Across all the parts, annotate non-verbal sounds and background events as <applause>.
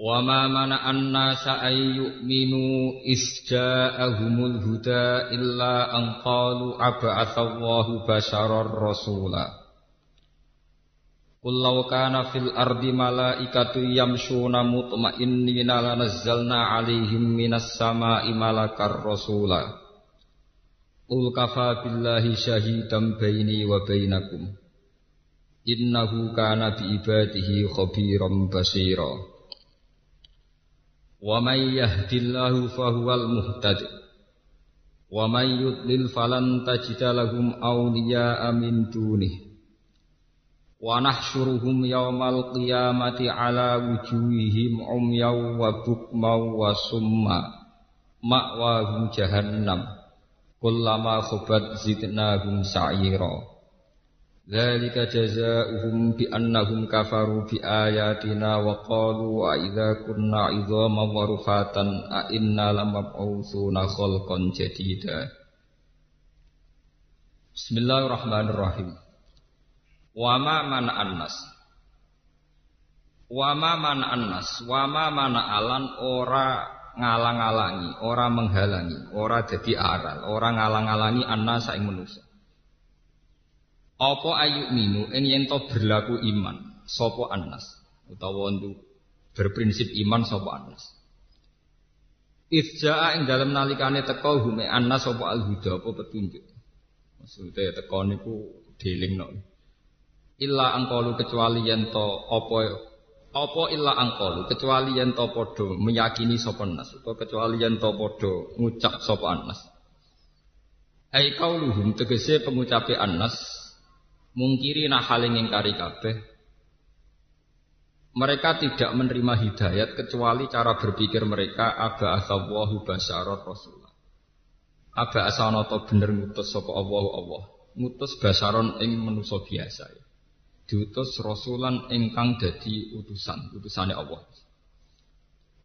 وما منع الناس أن يؤمنوا إذ جاءهم الهدى إلا أن قالوا أبعث الله بشرا رسولا. قل لو كان في الأرض ملائكة يمشون مطمئنين لنزلنا عليهم من السماء ملكا رسولا. قل كفى بالله شهيدا بيني وبينكم. إنه كان بعباده خبيرا بصيرا Wa may yahdillahu fahuwal muhtadi. Wa may yudlil falan tajida lahum awliya'a min dunih. Wa nahsyuruhum yawmal qiyamati ala wujuhihim umyaw wa bukmaw wa summa Ma'wahum jahannam. Kullama khubat zidnahum sa'ira Dzalika jazaohum bi annahum kafaru bi ayatina wa qalu wa idza kunna idzaman wa rufatan a inna lamab'utsuna khalqan jadida. Bismillahirrahmanirrahim. Wa ma mana annas? Wa ma mana annas? Wa ma mana alan? Ora ngalang-alangi ora menghalangi ora dadi aral ora ngalang-alangi annas ing manusa apa ayu minu? Ing yen to berlaku iman sapa annas utawa ndu berprinsip iman sapa annas Ifjaa ing dalam nalikane teko hume annas sapa al-huda apa petunjuk? Maksudnya teko niku no. illa angkalu kecuali yen to apa apa illa angkalu kecuali yen to padha meyakini sapa annas utawa kecuali yen to padha ngucap sapa annas Ai kauluhum tegese pengucape annas mungkiri nahaling ingkari kabeh. Mereka tidak menerima hidayat kecuali cara berpikir mereka aba asawahu basyarat rasulullah aba asana to bener ngutus sapa Allah Allah. Ngutus basaron ing manusa biasa ya. diutus rasulan ingkang dadi utusan utusane Allah.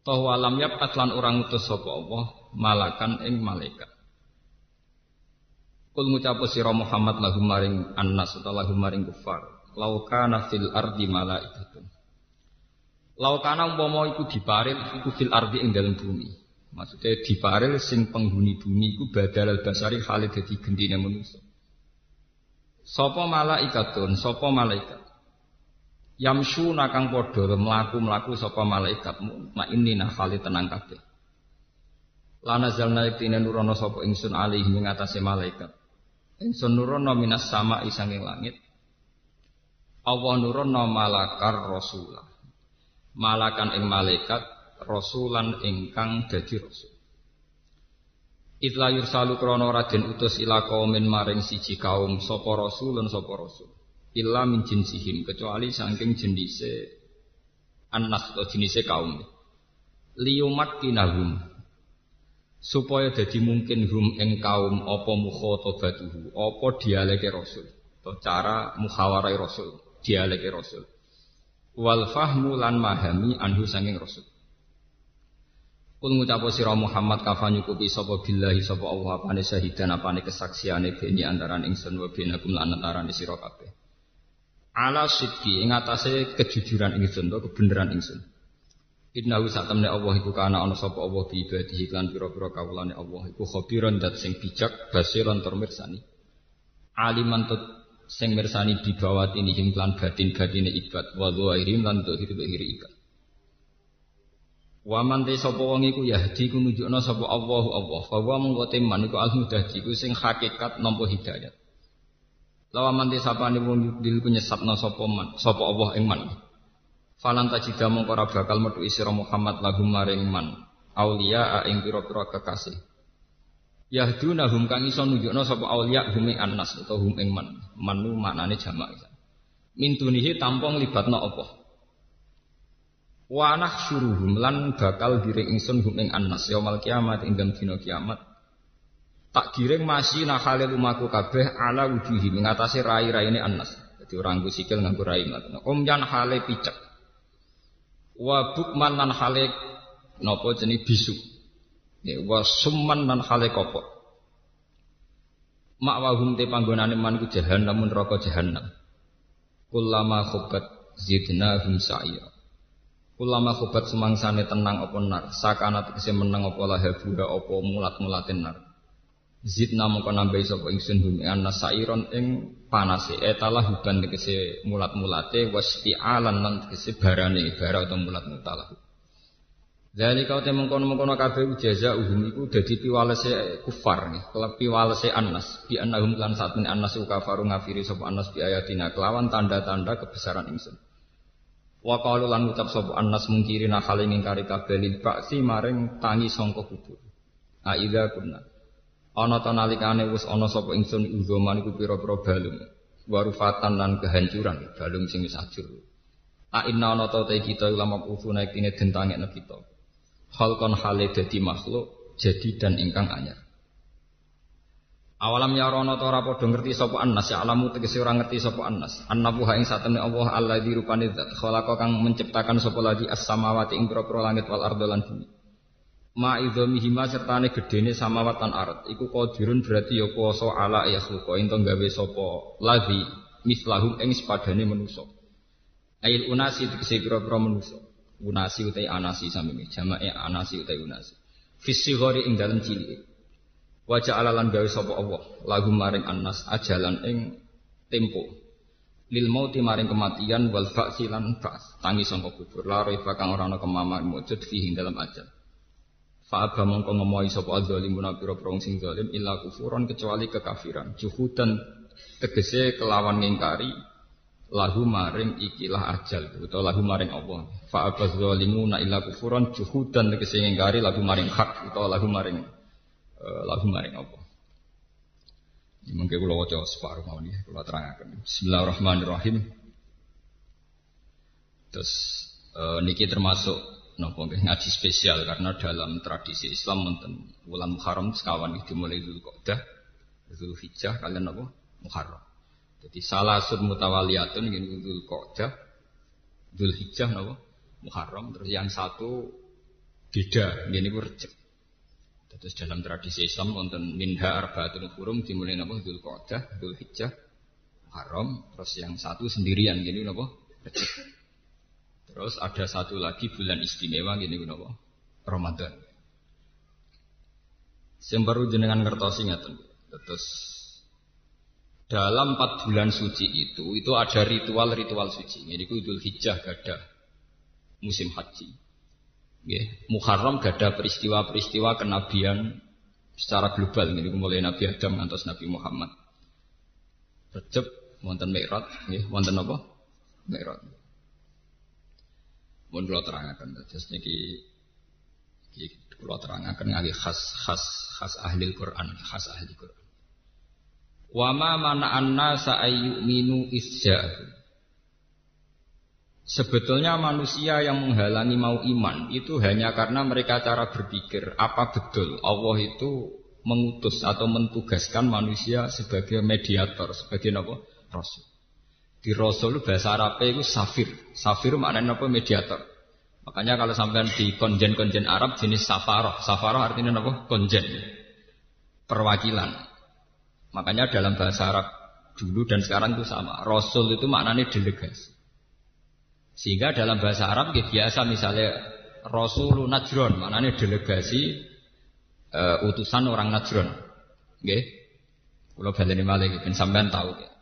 Toh alam yap atlan orang utus sapa Allah malakan ing malaikat Kul ngucap sira Muhammad lahum maring annas utawa lahum maring kufar. Lau kana fil ardi malaikatun. Lau kana umpama iku diparil iku fil ardi ing dalem bumi. Maksudnya diparil sing penghuni bumi iku badal basari khalid dadi gendine manusa. Sapa malaikatun, sapa malaikat. Yamsu nakang padha mlaku-mlaku sapa malaikat ma ini nah khalid tenang kabeh. Lana zalna iktine nurono sapa ingsun alih ing atase malaikat. Ingsun nurono minas sama isanging langit. Allah nurono malakar rasulah. Malakan ing malaikat rasulan ingkang dadi rasul. Itla yursalu krono raden utus ila kaumin maring siji kaum sapa rasulun sapa rasul. Illa min jinsihim kecuali saking jenise anas atau jenise kaum. Liyumat kinahum supaya jadi mungkin hum ing kaum apa mukhatabatuhu apa dialeke rasul? Atau cara muhawarai rasul? Dialeke rasul. Wal fahmu lan mahami anhu sanging rasul. Kul ngucap sira Muhammad kafa nyukupi sapa billahi sapa Allah apane syahidan apane kesaksiane beni antaran ingsun wa benakum lan antaran sira kabeh. Ala sidqi ing atase kejujuran ingsun to kebenaran ingsun. Innahu sak temne Allah iku kana ana sapa Allah bi ibadihi lan pira-pira kawulane Allah iku khabiran dat sing bijak basiran tur mirsani. Aliman tut sing mirsani di bawah ini him lan batin-batine ibad wa dhairim lan dhahir ibad. Wa man te sapa wong iku yahdi ku nunjukna sapa Allahu Allah. Fa wa mung teman iku al-mudahdi ku sing hakikat nampa hidayat. Lawa man te sapane wong yudil ku nyesatna sapa man sapa Allah ing man. Falan tajida mongko bakal metu sira Muhammad lahum maring man aulia ing pira-pira kekasih. Yahdunahum kang iso nunjukno sapa aulia humi annas utawa hum ing man. Manu maknane jamak. Min dunihi tampung libatna apa? Wa nahsyuruhum lan bakal giring ingsun hum ing annas yaumul kiamat ing dalem dina kiamat. Tak giring masih nakhalil umaku kabeh ala wujuhi mengatasi rai-raine annas. Jadi orang sikil nganggo rai Om jan hale picek. Wa bukman lan hale napa jenis bisu. Ya, wa summan lan hale kopok. Mak wahum te panggonane man ku jahannam neraka jahannam. Kullama khubat zidnahum sa'ira. Ulama khobat semangsane tenang apa nar, sakana tegese menang apa lahabuha apa mulat-mulatin nar. Zidna mongko nambahi sapa ingsun bumi ana sairon ing panase etalah huban tegese mulat-mulate wasti'alan lan tegese barane bara atau mulat-mutalah. Kau temung kono mengkono kabeh jaza uhum iku dadi piwalese kufar nih, kelep piwalese anas, bi annahum lan anas kafaru ngafiri sapa anas bi ayatina kelawan tanda-tanda kebesaran ingsun. Wa qalu lan ucap sapa annas mungkiri hal ing ingkari kabeh maring tangi sangka kubur. Aidza kunna. Ana ta nalikane wis ana sapa ingsun uzoman iku pira-pira balung. Warufatan lan kehancuran balung sing wis ajur. A inna ana ta kita ulama ufuna iktine den tangekno kita. Hal kon hale dadi makhluk jadi dan ingkang anyar. Awalam ya rono ora padha ngerti sapa annas ya alamu tegese ora ngerti sapa annas. Annahu ha ing satemene Allah alladzi rupane zat khalaqa kang menciptakan sapa lagi as-samawati ing pira langit wal ardo lan bumi. Ma idzomihi ma sertane gedene samawat lan ard iku qadirun berarti ya kuwasa ala ya khluqa ento gawe sapa lagi mislahum ing sepadane manusa. Ail unasi tegese pira-pira manusa. Unasi utai anasi sami jamake anasi utai unasi. Fisi ing dalem cilik. Wajah alalan gawe sapa Allah lagu maring annas ajalan ing tempo lil mauti maring kematian wal ba'si lan ba's tangi sangka kubur la raiba kang ora ana kemamar mujud fihi dalam ajal fa aba mongko ngomohi sapa zalimuna pira prong sing zalim illa kufuron kecuali kekafiran juhudan tegese kelawan ngingkari lahu maring ikilah ajal utawa lahu maring Allah fa aba zalimuna illa kufuron juhudan tegese ngingkari lahu maring hak utawa lahu maring Eh, lagu maring apa. Mungkin kalau wajah separuh mau nih, kalau terangkan. Bismillahirrahmanirrahim. Terus uh, niki termasuk nopo ngaji spesial karena dalam tradisi Islam wonten bulan Muharram sekawan itu mulai dulu Qa'dah, dulu Hijjah kalian nopo Muharram. Jadi salah sud mutawaliyatun ini dulu Qa'dah, dulu Hijjah nopo Muharram. Terus yang satu beda, ini Rejab. Terus dalam tradisi Islam wonten minha arba'atun hurum dimulai napa Dzulqa'dah, Dzulhijjah, Haram, terus yang satu sendirian gini napa? Terus ada satu lagi bulan istimewa gini napa? Ramadan. Sing baru jenengan ngertosi ngaten. Terus dalam empat bulan suci itu itu ada ritual-ritual suci. Ini ku Idul Hijjah gada musim haji. Ya, Muharram gada peristiwa-peristiwa kenabian secara global ini mulai Nabi Adam ngantos Nabi Muhammad. Recep wonten Mi'raj, nggih, wonten apa? Mi'raj. Mun kula terangaken terus niki iki kula terangaken ngali khas khas khas ahli Quran, khas ahli Quran. Wa ma mana'an nasa ayyuminu isja'u Sebetulnya manusia yang menghalangi mau iman itu hanya karena mereka cara berpikir apa betul Allah itu mengutus atau mentugaskan manusia sebagai mediator, sebagai apa? Rasul. Di Rasul bahasa Arab itu safir. Safir maknanya apa? Mediator. Makanya kalau sampai di konjen-konjen Arab jenis safaroh. Safaroh artinya apa? Konjen. Perwakilan. Makanya dalam bahasa Arab dulu dan sekarang itu sama. Rasul itu maknanya delegasi. Sehingga dalam bahasa Arab biasa misalnya Rasulun Najron, maknanya delegasi uh, utusan orang Najron. Nggih. Kula baleni malih ben sampean tahu.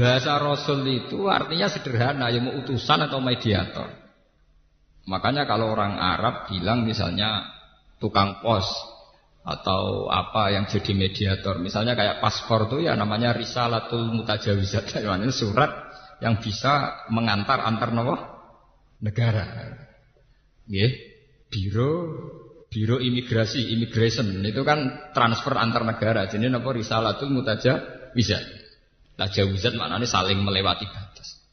Bahasa Rasul itu artinya sederhana, ya mau utusan atau mediator. Makanya kalau orang Arab bilang misalnya tukang pos atau apa yang jadi mediator, misalnya kayak paspor itu ya namanya risalatul mutajawizat, <laughs> surat yang bisa mengantar antar negara. ya Biro biro imigrasi, immigration itu kan transfer antar negara. Jadi nopo risalatul mutaja bisa. Tajawuzat maknanya saling melewati batas.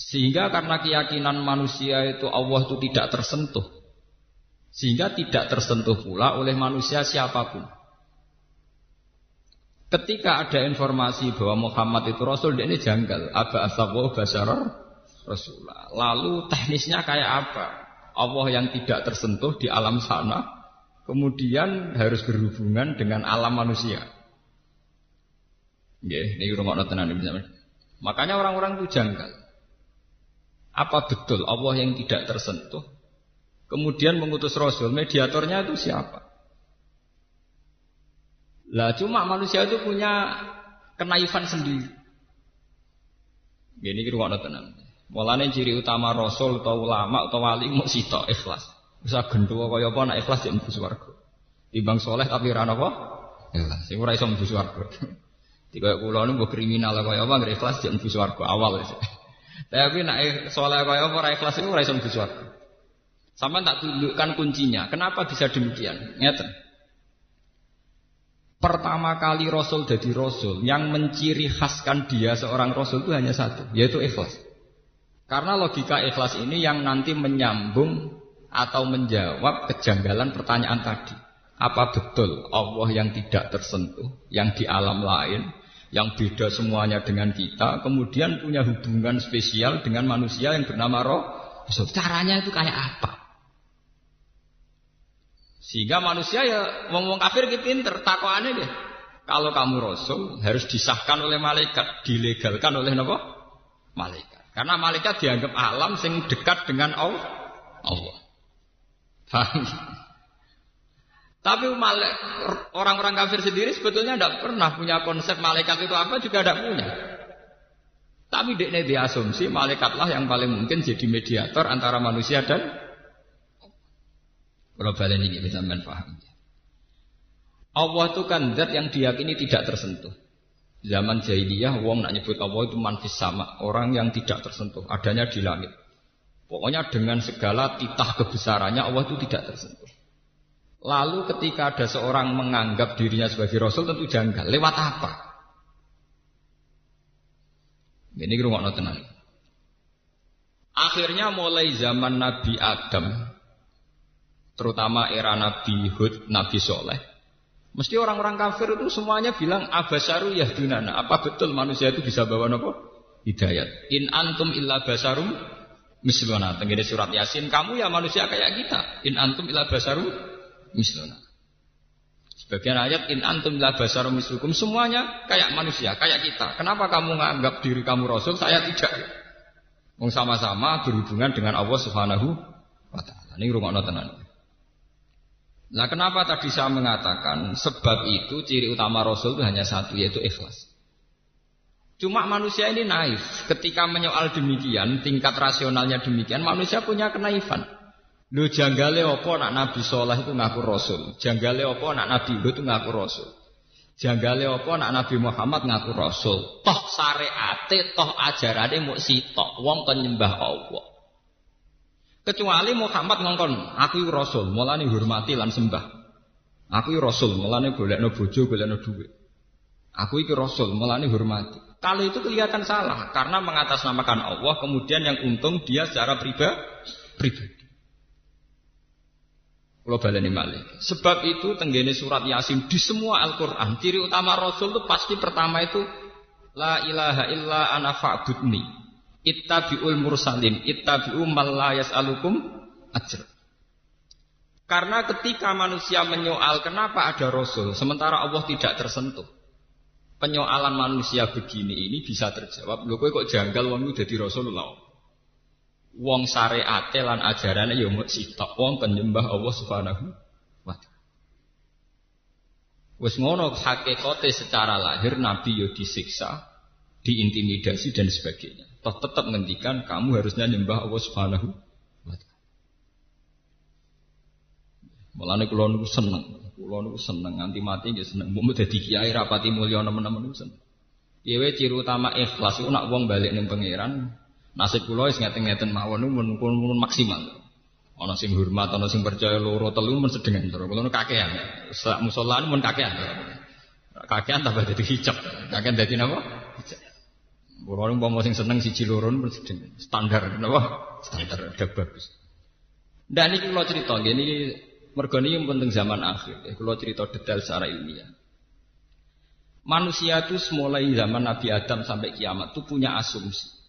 Sehingga karena keyakinan manusia itu Allah itu tidak tersentuh. Sehingga tidak tersentuh pula oleh manusia siapa pun. Ketika ada informasi bahwa Muhammad itu Rasul, dia ini janggal. Aba asawu basarar Rasulullah. Lalu teknisnya kayak apa? Allah yang tidak tersentuh di alam sana, kemudian harus berhubungan dengan alam manusia. Ya, ini rumah tenan Makanya orang-orang itu janggal. Apa betul Allah yang tidak tersentuh? Kemudian mengutus Rasul, mediatornya itu siapa? Lah cuma manusia itu punya kenaifan sendiri. Ini kira tenang. Mulane ciri utama Rasul atau ulama atau wali mau sito ikhlas. Bisa gendua kaya apa nak ikhlas jadi mlebu swarga. Timbang soleh tapi ora apa? Ikhlas. Sing ora iso mlebu. <laughs> Tiga kula nu kriminal kaya apa nggak ikhlas jadi mlebu swarga awal. Tapi nak soleh kaya apa ora ikhlas iku ora iso mlebu. Sama tak tunjukkan kuncinya. Kenapa bisa demikian? Ngeten. Pertama kali Rasul jadi Rasul Yang menciri khaskan dia seorang Rasul itu hanya satu Yaitu ikhlas Karena logika ikhlas ini yang nanti menyambung Atau menjawab kejanggalan pertanyaan tadi Apa betul Allah yang tidak tersentuh Yang di alam lain Yang beda semuanya dengan kita Kemudian punya hubungan spesial dengan manusia yang bernama Roh Caranya itu kayak apa sehingga manusia ya ngomong kafir gitu pinter, takwaannya deh. Kalau kamu rasul harus disahkan oleh malaikat, dilegalkan oleh nopo malaikat. Karena malaikat dianggap alam sing dekat dengan Allah. Allah. Tapi orang-orang kafir sendiri sebetulnya tidak pernah punya konsep malaikat itu apa juga tidak punya. Tapi dia diasumsi malaikatlah yang paling mungkin jadi mediator antara manusia dan kalau balen ini bisa paham. Allah itu kan zat yang diyakini tidak tersentuh. Zaman jahiliyah, wong nak nyebut Allah itu manfis sama, orang yang tidak tersentuh, adanya di langit. Pokoknya dengan segala titah kebesarannya Allah itu tidak tersentuh. Lalu ketika ada seorang menganggap dirinya sebagai Rasul tentu janggal. Lewat apa? Ini rumah tenang. Akhirnya mulai zaman Nabi Adam terutama era Nabi Hud, Nabi Soleh. Mesti orang-orang kafir itu semuanya bilang abasaru yahdunana. Apa betul manusia itu bisa bawa nopo? Hidayat. In antum illa basarum misluna. Tenggine surat Yasin, kamu ya manusia kayak kita. In antum illa basarum misluna. Sebagian ayat in antum illa basarum mislukum semuanya kayak manusia, kayak kita. Kenapa kamu menganggap diri kamu rasul, saya tidak? Wong sama-sama berhubungan dengan Allah Subhanahu wa taala. Ini rumah tenan. Nah kenapa tadi saya mengatakan sebab itu ciri utama Rasul itu hanya satu yaitu ikhlas. Cuma manusia ini naif. Ketika menyoal demikian, tingkat rasionalnya demikian, manusia punya kenaifan. Lu janggale opo nak Nabi Soleh itu ngaku Rasul. Janggale opo nak Nabi Hud itu ngaku Rasul. Janggale opo nak Nabi Muhammad ngaku Rasul. Toh syariate, toh ajarane mau sitok. Wong kan nyembah Allah. Kecuali Muhammad ngongkon, aku rasul, mulane hormati lan sembah. Aku rasul, mulane golekno bojo, golekno dhuwit. Aku iki rasul, mulane hormati. Kalau itu kelihatan salah karena mengatasnamakan Allah, kemudian yang untung dia secara pribadi. pribadi. Kalau baleni malih. Sebab itu tenggene surat Yasin di semua Al-Qur'an, ciri utama rasul itu pasti pertama itu la ilaha illa ana fa'budni. Ittabi'ul mursalin, ittabi'u man la yas'alukum ajr. Karena ketika manusia menyoal kenapa ada rasul sementara Allah tidak tersentuh. Penyoalan manusia begini ini bisa terjawab. Lho kok janggal wong dadi rasulullah. Wong syariate lan ajarane ya mung sitok wong penyembah Allah Subhanahu wa taala. Wis ngono hakikate secara lahir nabi yo disiksa, diintimidasi dan sebagainya. Toh tetap menghentikan kamu harusnya nyembah Allah Subhanahu wa taala. Mulane kula niku seneng, kula niku seneng nganti mati nggih seneng. Mbok dadi kiai rapati mulya nemen-nemen seneng. Yewe ciri utama ikhlas iku nak wong balik ning pangeran, nasib kula wis ngeten-ngeten mawon niku mun maksimal. Ana sing hormat, ana sing percaya loro telu men sedengan. Kula kakean. Sak musala mun kakean. Kakean tambah dadi hijab. Kakean dadi napa? Hijab. Kulo nu mau sing seneng siji loro standar napa? Standar ada bagus. Dan ini kalau cerita, ini mergo ini penting zaman akhir. Kalau cerita detail secara ilmiah. Manusia itu mulai zaman Nabi Adam sampai kiamat itu punya asumsi.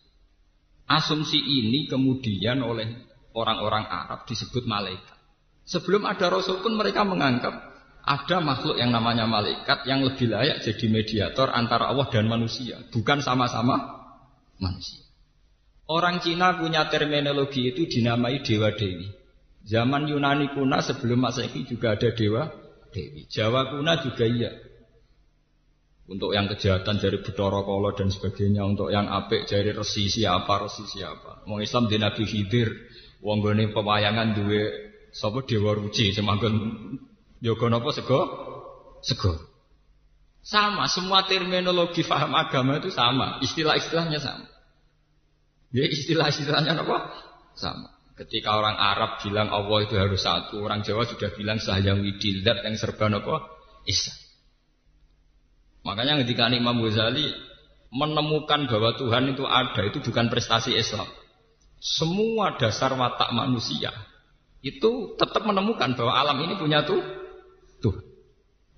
Asumsi ini kemudian oleh orang-orang Arab disebut malaikat. Sebelum ada Rasul pun mereka menganggap ada makhluk yang namanya malaikat yang lebih layak jadi mediator antara Allah dan manusia, bukan sama-sama manusia. Orang Cina punya terminologi itu dinamai dewa dewi. Zaman Yunani kuna sebelum Masehi juga ada dewa dewi. Jawa kuna juga iya. Untuk yang kejahatan dari Bedoro Kolo dan sebagainya, untuk yang apik dari resi siapa, resi siapa. Mau Islam di Nabi Khidir, wong gone pewayangan duwe sapa dewa ruci semanggon yoga napa sego? Sego. Sama, semua terminologi faham agama itu sama, istilah-istilahnya sama. Ya istilah-istilahnya apa? Sama. Ketika orang Arab bilang Allah itu harus satu, orang Jawa sudah bilang sahayang widilat yang serba apa? Isa. Makanya ketika Imam Ghazali menemukan bahwa Tuhan itu ada, itu bukan prestasi Islam. Semua dasar watak manusia itu tetap menemukan bahwa alam ini punya tuh tuh.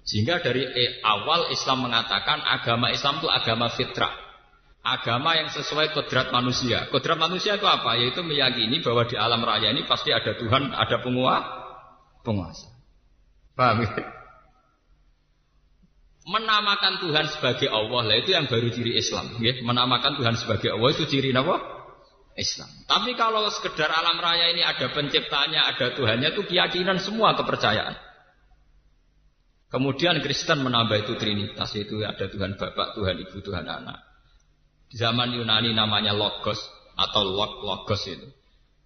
Sehingga dari awal Islam mengatakan agama Islam itu agama fitrah. Agama yang sesuai kodrat manusia. Kodrat manusia itu apa? Yaitu meyakini bahwa di alam raya ini pasti ada Tuhan, ada penguasa. penguasa. Paham ya? Menamakan Tuhan sebagai Allah lah itu yang baru ciri Islam. Ya? Menamakan Tuhan sebagai Allah itu ciri apa? Islam. Tapi kalau sekedar alam raya ini ada penciptanya, ada Tuhannya itu keyakinan semua kepercayaan. Kemudian Kristen menambah itu Trinitas, itu ada Tuhan Bapak, Tuhan Ibu, Tuhan Anak zaman Yunani namanya logos atau log logos itu.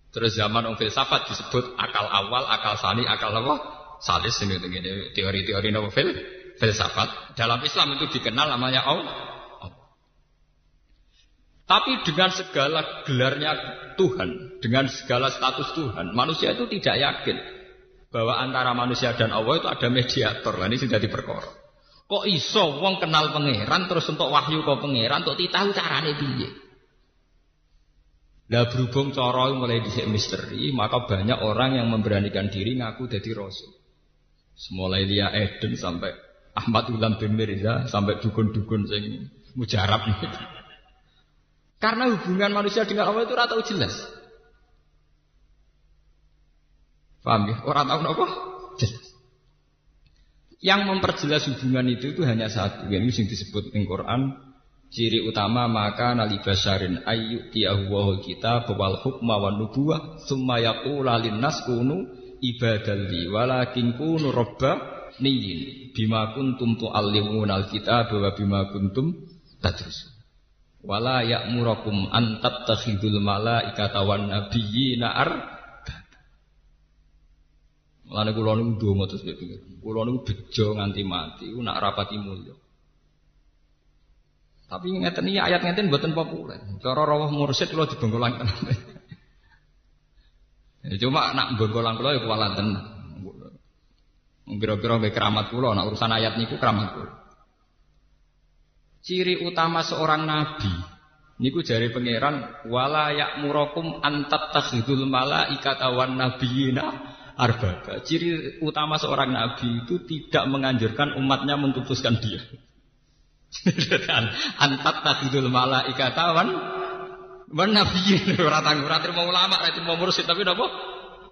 Terus zaman orang filsafat disebut akal awal, akal sani, akal apa? Salis ini teori-teori novel filsafat. Dalam Islam itu dikenal namanya Allah. Tapi dengan segala gelarnya Tuhan, dengan segala status Tuhan, manusia itu tidak yakin bahwa antara manusia dan Allah itu ada mediator. Nah, ini sudah diperkor. Kok iso wong kenal pangeran terus untuk wahyu kok pangeran untuk tahu carane piye? Lah berhubung cara mulai dhisik misteri, maka banyak orang yang memberanikan diri ngaku jadi rasul. Semulai dia Eden sampai Ahmad Ulam bin Mirza sampai dukun-dukun sing mujarab ini. Karena hubungan manusia dengan Allah itu ratau jelas. Paham ya? Orang tahu apa? Jelas. Yang memperjelas hubungan itu itu hanya satu, yang ini disebut di Quran. Ciri utama maka nali basarin ayu tiahu kita bawal hukma wa nubuwah summa yaqula nas kunu ibadalli walakin kunu robba niyin bima kuntum tu'allimuna kita bahwa bima kuntum tadrusun wala ya'murakum an tattakhidul malaikata wan nabiyyina ar Mulane kula niku ndonga terus pikir. Kula niku bejo nganti mati, ku nak rapati mulya. Tapi ngeten iki ayat ngeten mboten populer. Cara rawuh mursyid kula dibengkolang tenan. <laughs> Ya cuma nak bengkolang kula ya kuwalan tenan. Kira-kira mbek keramat kula nak urusan ayat niku keramat kula. Ciri utama seorang nabi niku jari pangeran wala ya'murakum antat takhidul malaikata wan nabiyina arbaba. Ciri utama seorang nabi itu tidak menganjurkan umatnya mentutuskan dia. <laughs> Antat takidul malaikatawan wan nabiyyin ora tanggung ora trimo ulama ora trimo mursyid tapi napa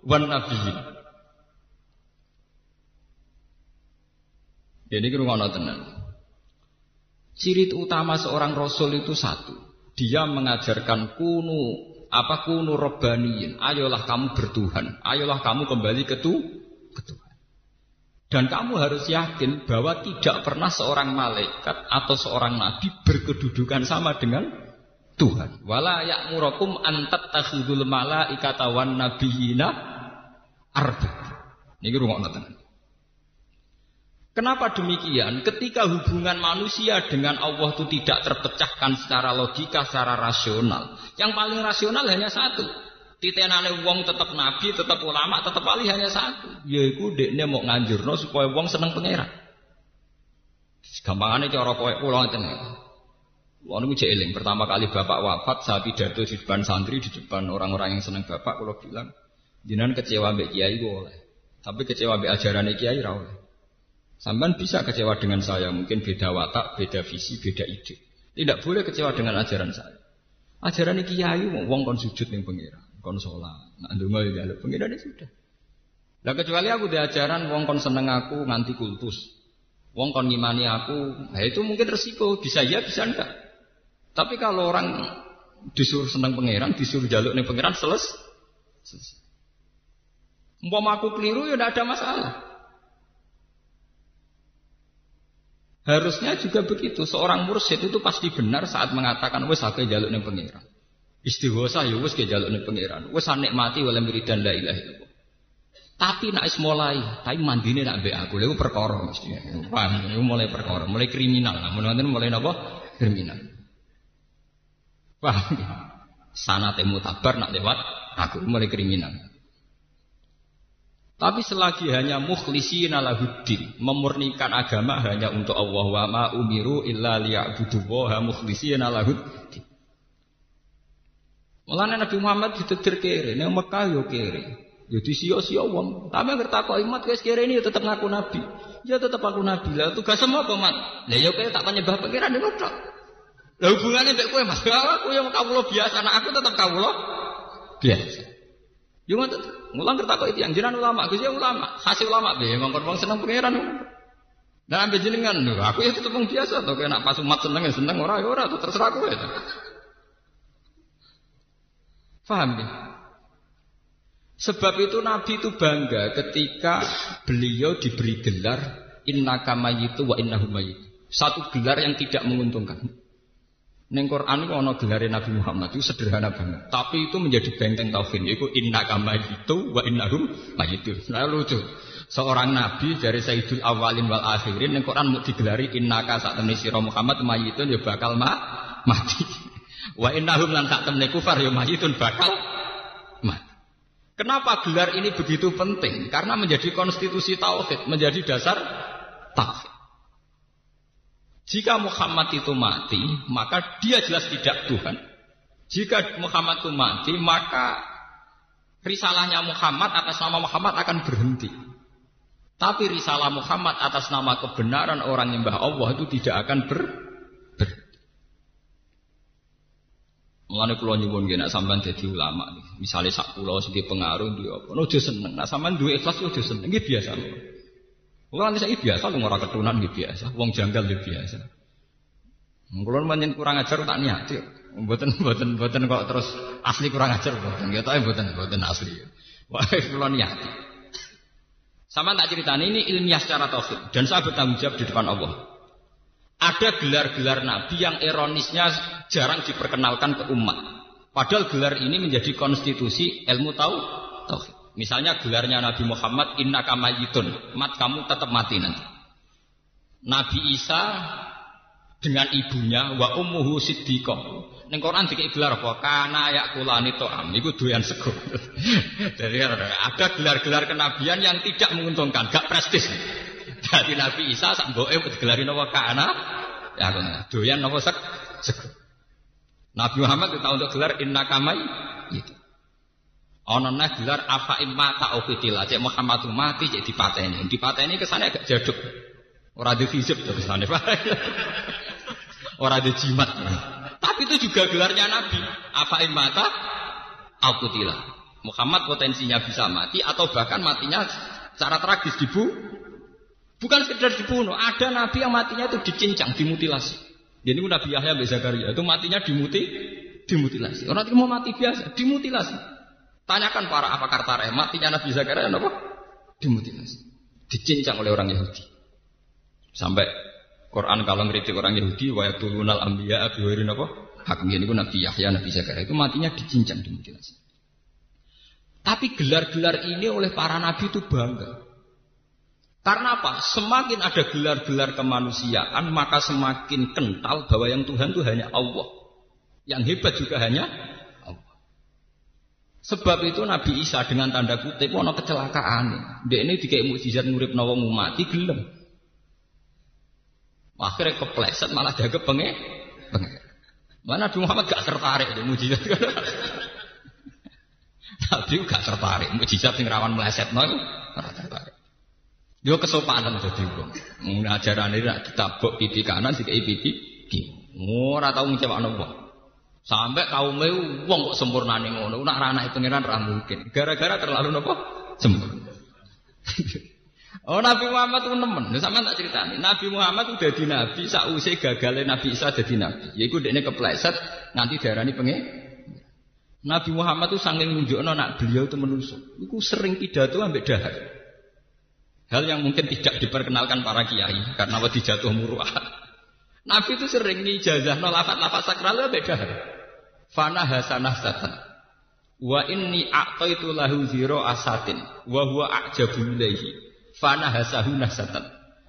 wan nabiyyin. Jadi ngrungokno tenan. Ciri utama seorang rasul itu satu. Dia mengajarkan kunu apa kunu robbaniin. Ayolah kamu bertuhan. Ayolah kamu kembali ke, tu, ke Tuhan. Dan kamu harus yakin bahwa tidak pernah seorang malaikat atau seorang nabi berkedudukan sama dengan Tuhan. Wala ya'murakum antat takhidul malaikata wan nabiyina arba. Ini rumah tenan. Kenapa demikian? Ketika hubungan manusia dengan Allah itu tidak terpecahkan secara logika, secara rasional. Yang paling rasional hanya satu. Titenane wong tetap nabi, tetap ulama, tetap wali hanya satu. Yaitu dekne mau nganjurno supaya wong seneng pangeran. Gampangane cara kowe kula ngeten. Wong niku eling, pertama kali bapak wafat, saya pidato di depan santri, di depan orang-orang yang senang bapak, kalau bilang, jenengan kecewa mbek kiai boleh. Tapi kecewa mbek ajaran kiai ra oleh. Sampai bisa kecewa dengan saya, mungkin beda watak, beda visi, beda ide. Tidak boleh kecewa dengan ajaran saya. Ajaran kiai wong kon sujud ning pengira, kon salat. Nak ya pengira ini sudah. Lah kecuali aku di ajaran wong kon seneng aku nganti kultus. Wong kon ngimani aku, nah itu mungkin resiko, bisa ya bisa enggak. Tapi kalau orang disuruh seneng pangeran, disuruh jaluk nih pangeran seles, selesai. Umpama aku keliru ya tidak ada masalah. Harusnya juga begitu. Seorang mursyid itu pasti benar saat mengatakan wes aku jaluk nih pangeran. Istighosa ya wes ke jaluk nih pangeran. Wes mati wala miridan la ilaha illallah. Tapi nak mulai, tapi mandine nak be aku, lha perkara mesti. Paham, mulai perkara, mulai kriminal. Nah, mulai napa? Kriminal. Paham? Sana temu tabar nak lewat aku mulai kriminal. Tapi selagi hanya mukhlisin lahuddin, memurnikan agama hanya untuk Allah wa ma umiru illa liya'budu wa mukhlisin lahuddin. Mulane Nabi Muhammad ditetir kere, ning Mekah yo kere. Yo disio-sio wong. Tapi anggere takok imat wis kere ini yo tetep ngaku nabi. Ya tetep aku nabi. Lah tugas semua apa, Mat? Lah yo kaya tak penyembah pangeran yo tok. Lah hubungannya mbek kowe Mas. <laughs> Aku yang kawula biasa, anak aku tetap kawula biasa. Yo ngoten. Mulang kertak itu yang jiran ulama, Gus ya ulama. Hasil ulama be ngongkon wong seneng pangeran. Dan ambil jenengan aku ya tetep biasa to, kena pas umat seneng ya seneng ora ya ora terserah kowe. Paham ya? Sebab itu Nabi itu bangga ketika beliau diberi gelar innaka mayyitu wa innahum mayyit. Satu gelar yang tidak menguntungkan. Neng Quran itu ono gelare Nabi Muhammad itu sederhana banget. Tapi itu menjadi benteng tauhid. Yaitu inna kama itu wa innahum mayitu. Nah lucu. Seorang nabi dari Sayyidul Awalin wal Akhirin neng Quran mau digelari inna ka saat temani sira Muhammad mayitun ya bakal ma <laughs> mati. Wa innahum lan tak temani kufar ya mayitun bakal mati. Kenapa gelar ini begitu penting? Karena menjadi konstitusi tauhid, menjadi dasar tauhid. Jika Muhammad itu mati, maka dia jelas tidak Tuhan. Jika Muhammad itu mati, maka risalahnya Muhammad atas nama Muhammad akan berhenti. Tapi risalah Muhammad atas nama kebenaran orang nyembah Allah itu tidak akan ber, ber. Mulane kula nyuwun nggih nek sampean dadi ulama Misalnya sak kula sing pengaruh dia apa. Ojo seneng. Nek sampean duwe ikhlas ojo seneng. Nggih biasa. Wong saya biasa, lu ora ketunan gitu biasa, wong janggal gitu biasa. Mengkulon banyak kurang ajar tak niat, buatan buatan buatan kok terus asli kurang ajar buatan, gitu ya buatan buatan asli. Wah, kulon niat. Sama tak cerita ini ilmiah secara tauhid dan saya bertanggung jawab di depan Allah. Ada gelar-gelar nabi yang ironisnya jarang diperkenalkan ke umat. Padahal gelar ini menjadi konstitusi ilmu tahu tauhid. Misalnya gelarnya Nabi Muhammad inna kamayitun, mat kamu tetap mati nanti. Nabi Isa dengan ibunya wa ummuhu siddiqah. Ning Quran dikek gelar apa? Kana yakulani to'am. Iku doyan sego. <laughs> Jadi ada gelar-gelar kenabian yang tidak menguntungkan, gak prestis. Jadi Nabi Isa sak mboke digelari napa kana ya doyan napa sego. Nabi Muhammad itu untuk gelar inna kamai itu. Ana gelar afa imma ta ukitila. Cek Muhammad mati cek dipateni. Dipateni kesane agak jaduk. Ora ada fisik to kesane. <laughs> Ora ada jimat. Tapi itu juga gelarnya Nabi. Afa imma ta ukitila. Muhammad potensinya bisa mati atau bahkan matinya secara tragis dibu. Bukan sekedar dibunuh, ada nabi yang matinya itu dicincang, dimutilasi. Jadi Nabi Yahya bin Zakaria itu matinya dimuti, dimutilasi. Orang itu mau mati biasa, dimutilasi. Tanyakan para apa tareh, matinya Nabi Zakaria apa? Dimutilasi. Dicincang oleh orang Yahudi. Sampai Quran kalau ngeritik orang Yahudi, wa yaqulunal anbiya bi apa? Hak ini Nabi Yahya, Nabi Zakaria itu matinya dicincang dimutilasi. Tapi gelar-gelar ini oleh para nabi itu bangga. Karena apa? Semakin ada gelar-gelar kemanusiaan, maka semakin kental bahwa yang Tuhan itu hanya Allah. Yang hebat juga hanya Sebab itu Nabi Isa dengan tanda kutip ono kecelakaan. Dia ini dikai mukjizat ngurip nawang mati gelem. Akhirnya kepleset malah jaga penge. penge. Mana Nabi Muhammad gak tertarik dengan mujizat. <laughs> Nabi gak tertarik mujizat sing rawan meleset ora tertarik. Dia kesopanan jadi wong. Ajaran ini nak ditabok pipi kanan dikai pipi kiri. Ora tau ngecewakno wong. Sampai kaume wong kok sempurnane ngono. Nak ra anake pangeran ra mungkin. Gara-gara terlalu nopo? Sempurna. <laughs> Oh Nabi Muhammad itu nemen, sama tak ceritani. Nabi Muhammad udah di Nabi, sausai gagalnya Nabi Isa jadi Nabi. Ya itu dia kepleset, nanti darah ini pengen. Nabi Muhammad itu saking nunjukno nak beliau itu menusuk. Itu sering pidato ambek dahar. Hal yang mungkin tidak diperkenalkan para kiai karena waktu jatuh muruah. <laughs> Nabi itu sering ijazah no lafat-lafat sakral ambek dahar. Fana hasanah satan. Wa inni a'taitu lahu ziro asatin wa huwa a'jabu ilaihi Fana hasahu nasatan.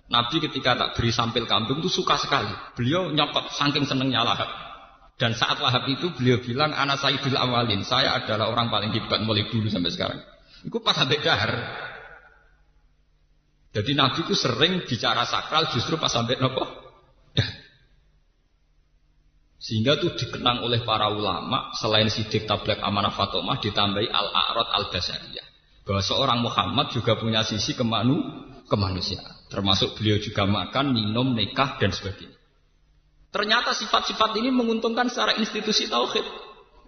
Nabi ketika tak beri sampil kambing itu suka sekali. Beliau nyokot saking senengnya lahap. Dan saat lahap itu beliau bilang, anak sayyidul awalin. Saya adalah orang paling hebat mulai dulu sampai sekarang. Itu pas sampai dahar. Jadi Nabi itu sering bicara sakral justru pas sampai nopo. Sehingga itu dikenang oleh para ulama selain sidik tablek amanah fatomah ditambahi al-a'rad al-basariyah bahwa seorang Muhammad juga punya sisi kemanu kemanusiaan. Termasuk beliau juga makan, minum, nikah dan sebagainya. Ternyata sifat-sifat ini menguntungkan secara institusi tauhid.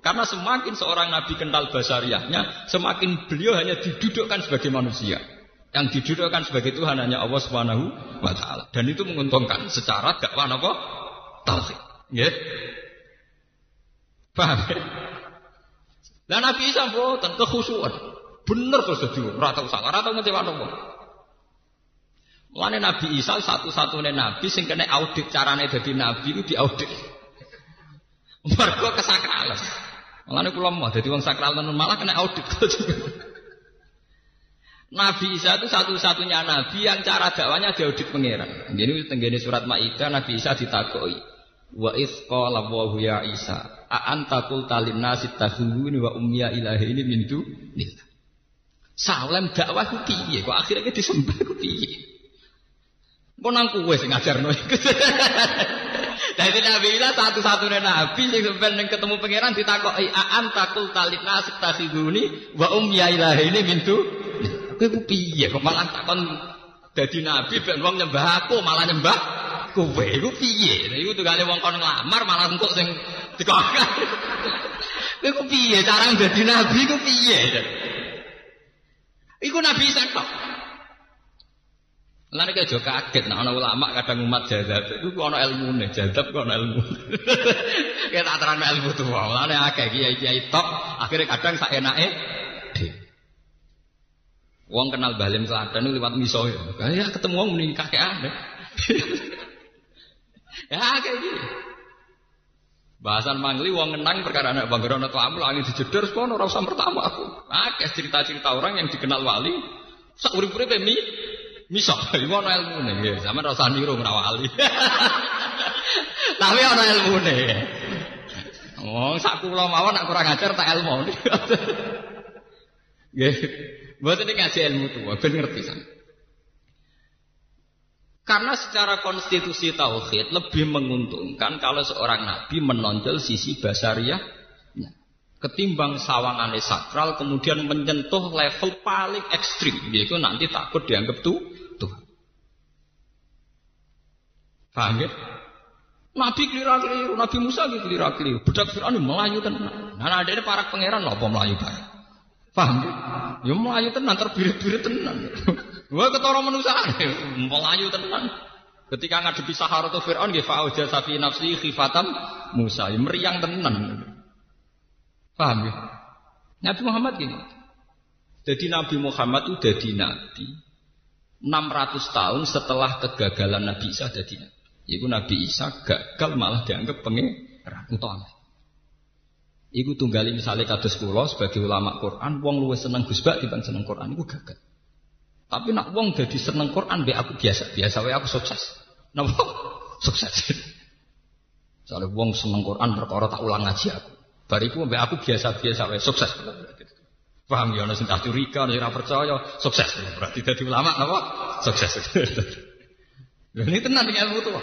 Karena semakin seorang nabi kental basariahnya, semakin beliau hanya didudukkan sebagai manusia. Yang didudukkan sebagai Tuhan hanya Allah Subhanahu wa taala. Dan itu menguntungkan secara dakwah apa? Tauhid. Ya. Paham? Dan Nabi Isa boten kekhusyuan. Bener terus jadi ora tau salah, ora tau ngecewakno wong. Mulane Nabi Isa satu-satunya nabi sing kena audit carane dadi nabi itu diaudit. Mergo kesakralan. Mulane kula mau dadi wong sakral tenan malah kena audit. Nabi Isa itu satu-satunya nabi yang cara dakwanya diaudit pangeran. Ini tenggene surat Maidah Nabi Isa ditakoi. Wa iz qala wa ya Isa, a anta qulta lin nasi wa ummiya ilahi ini min dunillah. Salam dakwah ku piye? Kok akhirnya disembah ku piye? Kok nang kowe sing ngajarno <laughs> iku. Dadi Nabi lah satu-satunya nabi sing sampeyan ketemu pangeran ditakoki aan takul talik nasib takhiduni wa um ya ilahi ini mintu. Kowe ku piye kok malah takon dadi nabi ben wong nyembah aku malah nyembah kowe ku piye? Iku tunggale wong kon nglamar malah engko sing dikokak. Kowe ku piye cara dadi nabi ku piye? Iku Nabi Isa tok. Lan iki aja kaget nek ana ulama kadang umat jadab iku ana ilmune, jadab kok ana ilmu. <laughs> Kayak tak terang ilmu tuh. Lan akeh kiai-kiai tok akhirnya kadang sak enake Wong kenal Balim Selatan liwat miso ya. Ya ketemu wong muni kakek aneh. <laughs> ya kayak gini. Bahasan mangli wong ngenang perkara anak bangga ana tamu langit dijedor sekono ora usah pertama aku. Akeh cerita-cerita orang yang dikenal wali sak urip-uripe mi misok. <laughs> Iku ana ilmune nggih. Sampeyan ora usah niru wali. <laughs> Tapi ana ilmune. Oh, sak kula mawon nak kurang ajar tak ilmu. <laughs> Nggih. Mboten ngaji ilmu tuwa ben ngerti sampeyan. Karena secara konstitusi tauhid lebih menguntungkan kalau seorang nabi menonjol sisi basariah ketimbang sawangan sakral kemudian menyentuh level paling ekstrim yaitu nanti takut dianggap tuh Tuhan. Paham ya? Nabi keliru-keliru, Nabi Musa keliru-keliru. Budak Fir'aun melayu tenan. Nah, ada ini para pangeran apa melayu bareng. Paham ya? Ya melayu tenan terbirit-birit tenan. <laughs> Wah ketara manusia melayu tenan. Ketika ngadepi Sahara atau Fir'aun nggih fa'auja safi nafsi khifatam Musa, ya, meriang tenan. Paham ya? Nabi Muhammad gini. Jadi Nabi Muhammad itu jadi nabi 600 tahun setelah kegagalan Nabi Isa jadi nabi. Iku Nabi Isa gagal malah dianggap pangeran utawa. Iku tunggali misalnya kados kula sebagai ulama Quran, wong luwes seneng Gus Bak dibanding seneng Quran iku gagal. Tapi nak wong jadi seneng Quran be aku biasa, biasa wae aku sukses. Napa? <laughs> sukses. Soalnya wong seneng Quran perkara tak ulang ngaji aku. Bariku be aku biasa-biasa wae sukses. Paham ya ana sing tak curiga, ana percaya, sukses. Berarti dadi ulama napa? Sukses. <laughs> Ini tenan dengan ilmu tuh.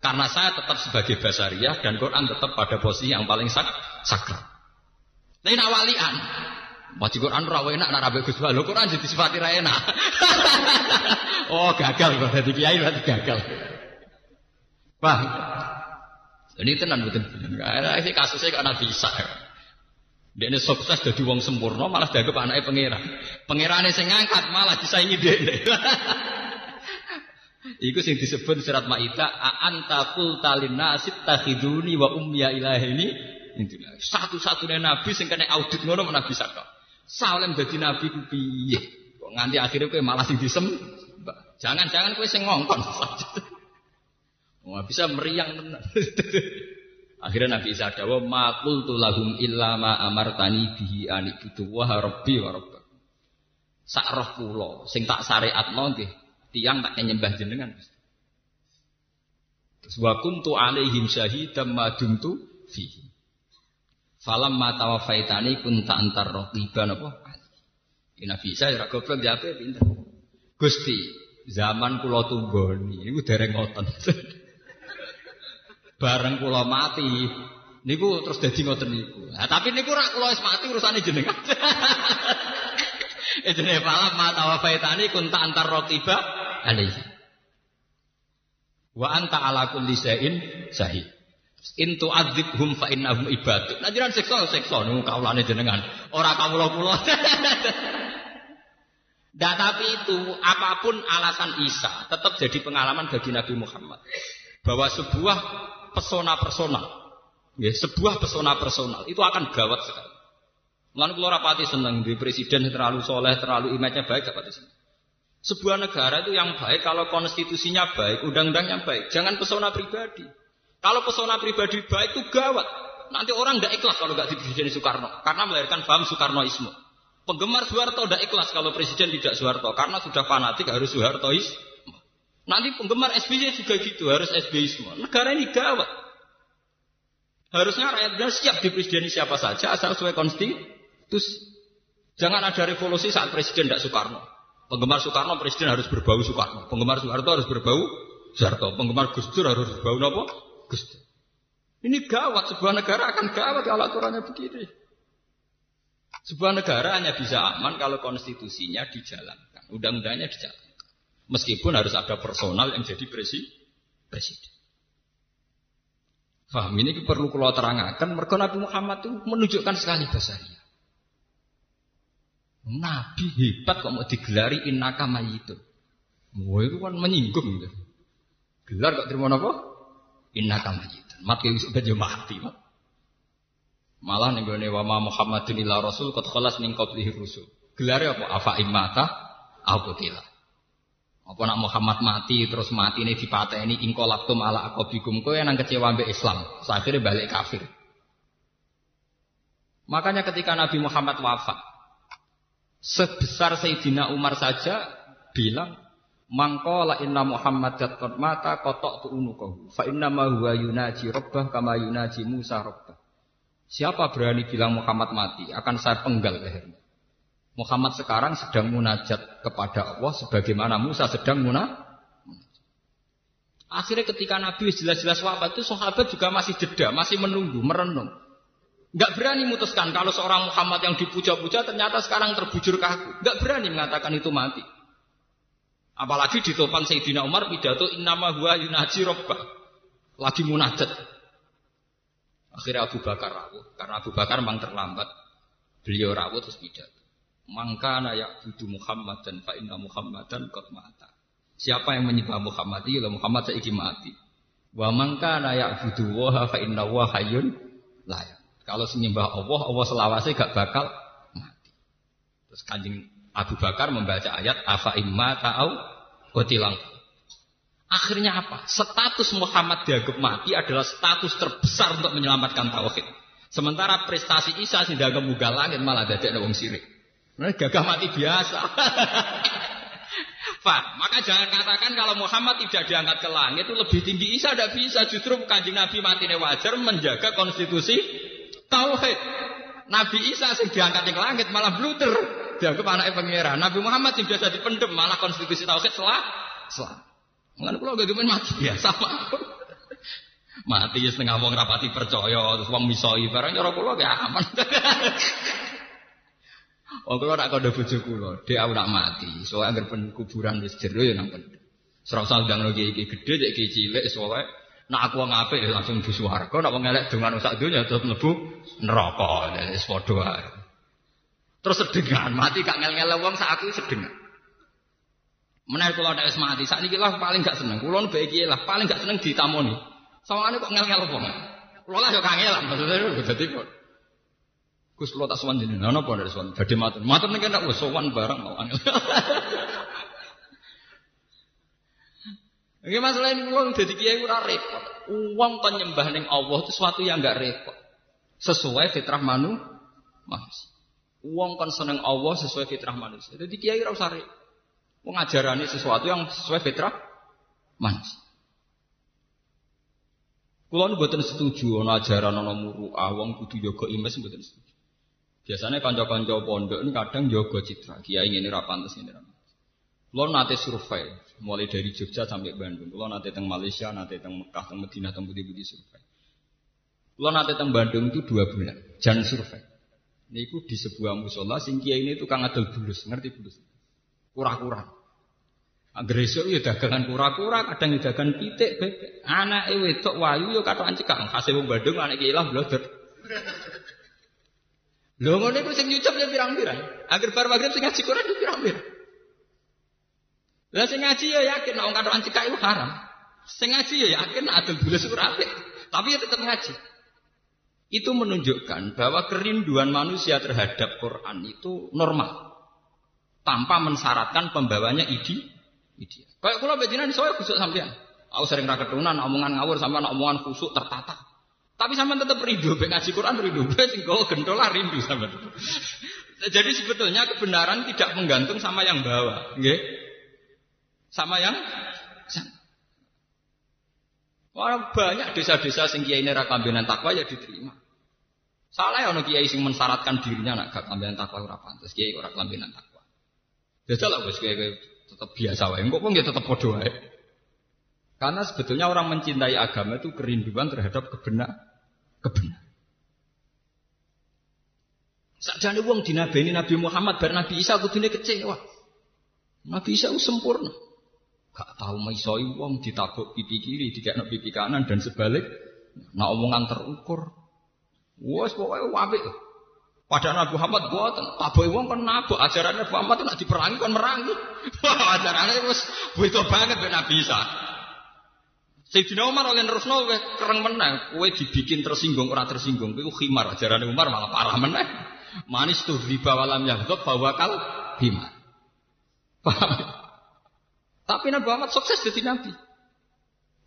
Karena saya tetap sebagai basariah dan Quran tetap pada posisi yang paling sak sakral. Tapi nak Wajib Quran ora enak nak rabe Gus Lho Quran jadi sifat ra enak. <laughs> oh, gagal kok dadi kiai berarti gagal. Wah. Ini tenan betul. Karena ini kasusnya karena bisa. Dia ini sukses jadi wong sempurna malah dianggap anaknya pangeran. Pangerannya sing ngangkat malah disaingi dia. <laughs> Iku sing disebut surat Ma'idah, "A'anta qulta lin-nasi takhiduni wa ummiya ilahini." Satu-satunya nabi sing kena audit ngono nabi saka. Salem dadi nabi ku piye? Kok nganti akhirnya kowe malah sing disem. Jangan-jangan kowe sing ngongkon. <laughs> Wah bisa meriang tenan. <laughs> Akhirnya Nabi Isa dawa makul lahum illa ma amartani bihi ani butuh wa rabbi wa rabbak. Sak roh kula sing tak syariatno nggih tiang tak nyembah jenengan. Terus wa kuntu alaihim syahidam ma dumtu fihi. Falam ma tawafaitani kunta antar raqiban apa? Nabi Isa ya goblok jape pinter. Gusti, zaman kula tunggoni niku dereng ngoten. <laughs> Bareng kula mati niku terus dadi ngoten niku. Nah, tapi niku rak kula wis mati urusane jenengan. <laughs> Eh jenenge falam ma tawafaitani kunta antar raqiba alaihi. Wa anta ala kulli sahih. Intu adzibhum fa innahum ibadu. Nah jiran seksa seksa niku kaulane jenengan. Ora kawula kula. <laughs> Nah, tapi itu apa pun alasan Isa tetap jadi pengalaman bagi Nabi Muhammad bahwa sebuah pesona personal, ya, sebuah pesona personal itu akan gawat sekali. Lalu kalau rapati senang di presiden terlalu soleh, terlalu image-nya baik, rapati senang. Sebuah negara itu yang baik kalau konstitusinya baik, undang-undangnya baik, jangan pesona pribadi. Kalau pesona pribadi baik itu gawat. Nanti orang tidak ikhlas kalau nggak Presiden Soekarno karena melahirkan paham Soekarnoisme. Penggemar Soeharto tidak ikhlas kalau Presiden tidak Soeharto karena sudah fanatik harus Soehartoisme. Nanti penggemar SBY juga gitu harus SBYisme. Negara ini gawat. Harusnya rakyatnya siap di presiden siapa saja asal sesuai konstitusi. Jangan ada revolusi saat presiden tidak Soekarno. Penggemar Soekarno presiden harus berbau Soekarno. Penggemar Soeharto harus berbau Soeharto. Penggemar Gus Dur harus berbau apa? Gus Ini gawat, sebuah negara akan gawat kalau aturannya begini. Sebuah negara hanya bisa aman kalau konstitusinya dijalankan, undang-undangnya dijalankan. Meskipun harus ada personal yang jadi presiden. Faham ini perlu kalau terangkan. Mereka Nabi Muhammad itu menunjukkan sekali basahnya. Nabi hebat kok mau digelari innaka mayitun. Wah itu kan menyinggung. Gelar kok terima apa? Inna kamayitan. Mati wis ben mati. Malah ning gone wa Muhammadin illa rasul qad khalas ning qablihi rusul. Gelare apa? Afa imata aku tila. Apa nak Muhammad mati terus mati ini dipateni ingkolaktum ala akobikum kowe yang kecewa mbek Islam. Akhirnya balik kafir. Makanya ketika Nabi Muhammad wafat, sebesar Sayyidina Umar saja bilang Mangkola inna Muhammad qad mata kotok tu unukahu. Fa inna ma huwa yunaji rabbah kama yunaji Musa rabbah. Siapa berani bilang Muhammad mati, akan saya penggal lehernya. Muhammad sekarang sedang munajat kepada Allah sebagaimana Musa sedang munajat. Akhirnya ketika Nabi jelas-jelas wafat itu sahabat juga masih jeda, masih menunggu, merenung. Gak berani memutuskan kalau seorang Muhammad yang dipuja-puja ternyata sekarang terbujur kaku. Gak berani mengatakan itu mati. Apalagi di topan Sayyidina Umar pidato innama huwa yunaji robbah. Lagi munajat. Akhirnya Abu Bakar rawuh. Karena Abu Bakar memang terlambat. Beliau rawuh terus pidato. Mangkana ya'budu Muhammad dan fa inna Muhammadan qad mata. Siapa yang menyembah Muhammad itu Muhammad saiki mati. Wa mangkana ya'budu wa fa inna wa hayyun layak. Kalau menyembah Allah, Allah selawase gak bakal mati. Terus kanjeng Abu Bakar membaca ayat afa imma ta'au kotilang. Akhirnya apa? Status Muhammad dianggap mati adalah status terbesar untuk menyelamatkan tauhid. Sementara prestasi Isa sih dianggap muga langit malah dadek wong sirik. Nah, gagah mati biasa. <laughs> Pak, maka jangan katakan kalau Muhammad tidak diangkat ke langit itu lebih tinggi Isa tidak bisa. Justru kanjeng Nabi mati wajar menjaga konstitusi tauhid. Nabi Isa sih diangkat ke langit malah bluter dianggap anaknya pangeran. Nabi Muhammad yang biasa dipendem malah konstitusi tauhid selah selah. Mengenai pulau gak mati biasa mawon. Mati ya setengah wong rapati percaya terus wong misoi barang cara kula gak aman. Oh kula nak bojo kula, dhek aku nak mati. Anggere pen kuburan wis jero ya nang pendem. Serau usah ndang gedhe dek iki cilik soalnya nak aku ya langsung di swarga, nak wong elek dongan sak donya terus mlebu neraka. Wis padha. Terus sedengan mati gak ngel-ngel wong sak aku sedengan. Kula nek wis mati, sakniki lah paling gak seneng. Kula mbek iki lah paling gak seneng ditamoni. Sawangane kok ngel-ngel wong. Kula lah yo kangelan maksudnya dadi kok. Gus kula tak sowan jenengan napa ndak sowan badhe matur. Matur nek ndak wis sowan bareng mau angel. Oke masalah ini kula dadi kiai ora repot. Uang penyembah ning Allah itu sesuatu yang enggak repot. Sesuai fitrah manu manusia. Uang kan seneng Allah sesuai fitrah manusia. Jadi kiai ora usah ajarane sesuatu yang sesuai fitrah manusia. Kulo nu mboten setuju ana ajaran ana muruah wong kudu jaga imes mboten setuju. Biasanya kanca-kanca pondok ini kadang jaga citra. Kiai ini ra pantes ini ra. Kulo nate survei mulai dari Jogja sampai Bandung. Kulo nate teng Malaysia, nate teng Mekah, teng Madinah, teng budi-budi survei. Kulo nate teng Bandung itu dua bulan, jangan survei. Niku di sebuah musola sing kiai ini tukang adol bulus, ngerti bulus? Kura-kura. Agresor ya dagangan kura-kura, kadang ya dagangan pitik, bebek. Anak wedok wayu ya katokan cekak. Hasil wong Bandung anak kiai lah blodor. Lho ngono iku sing nyucup ya pirang-pirang. Agar bar magrib sing ngaji Quran ya pirang-pirang. Lah sing ngaji ya yakin nek katokan cekak itu haram. Sing ngaji ya yakin bulas ora apik. Tapi ya tetap ngaji. Itu menunjukkan bahwa kerinduan manusia terhadap Quran itu normal. Tanpa mensyaratkan pembawanya ide ideal. Kayak kula bejinan soalnya khusuk sampean. Aku sering ra ketunan omongan ngawur sampean omongan khusuk tertata. Tapi sampean tetap rindu ben ngaji Quran rindu ben sing gawa gentola rindu sampean. <laughs> Jadi sebetulnya kebenaran tidak menggantung sama yang bawa, nggih. Sama yang Orang banyak desa-desa sing kiai ini kambenan takwa ya diterima. Salah ya kiai sing mensyaratkan dirinya nak gak kambenan takwa ora pantes, kiai ora kambenan takwa. Jajal lah wis kiai tetap biasa wae. Engkau pun ya tetap wae. Karena sebetulnya orang mencintai agama itu kerinduan terhadap kebenar, kebenar. Sakjane wong dinabeni Nabi Muhammad bar Nabi Isa kudune kecewa. Nabi Isa sempurna. Gak tahu maisoi wong ditabuk pipi kiri, dikekno pipi kanan dan sebalik. Nah omongan terukur. Wes pokoknya wabik. Padahal Nabi Muhammad buatan, taboy wong kan nabok ajarannya Nabi Muhammad nak diperangi kan merangi. <laughs> Ajarannya wis beda banget ben Nabi Isa. Sayyidina Umar oleh nerusno kowe kereng menang, kowe dibikin tersinggung ora tersinggung, kowe khimar ajarannya Umar malah parah menang. Manis tuh riba walam yaghdab bahwa kal himar. Paham? Tapi Nabi Muhammad sukses jadi nabi.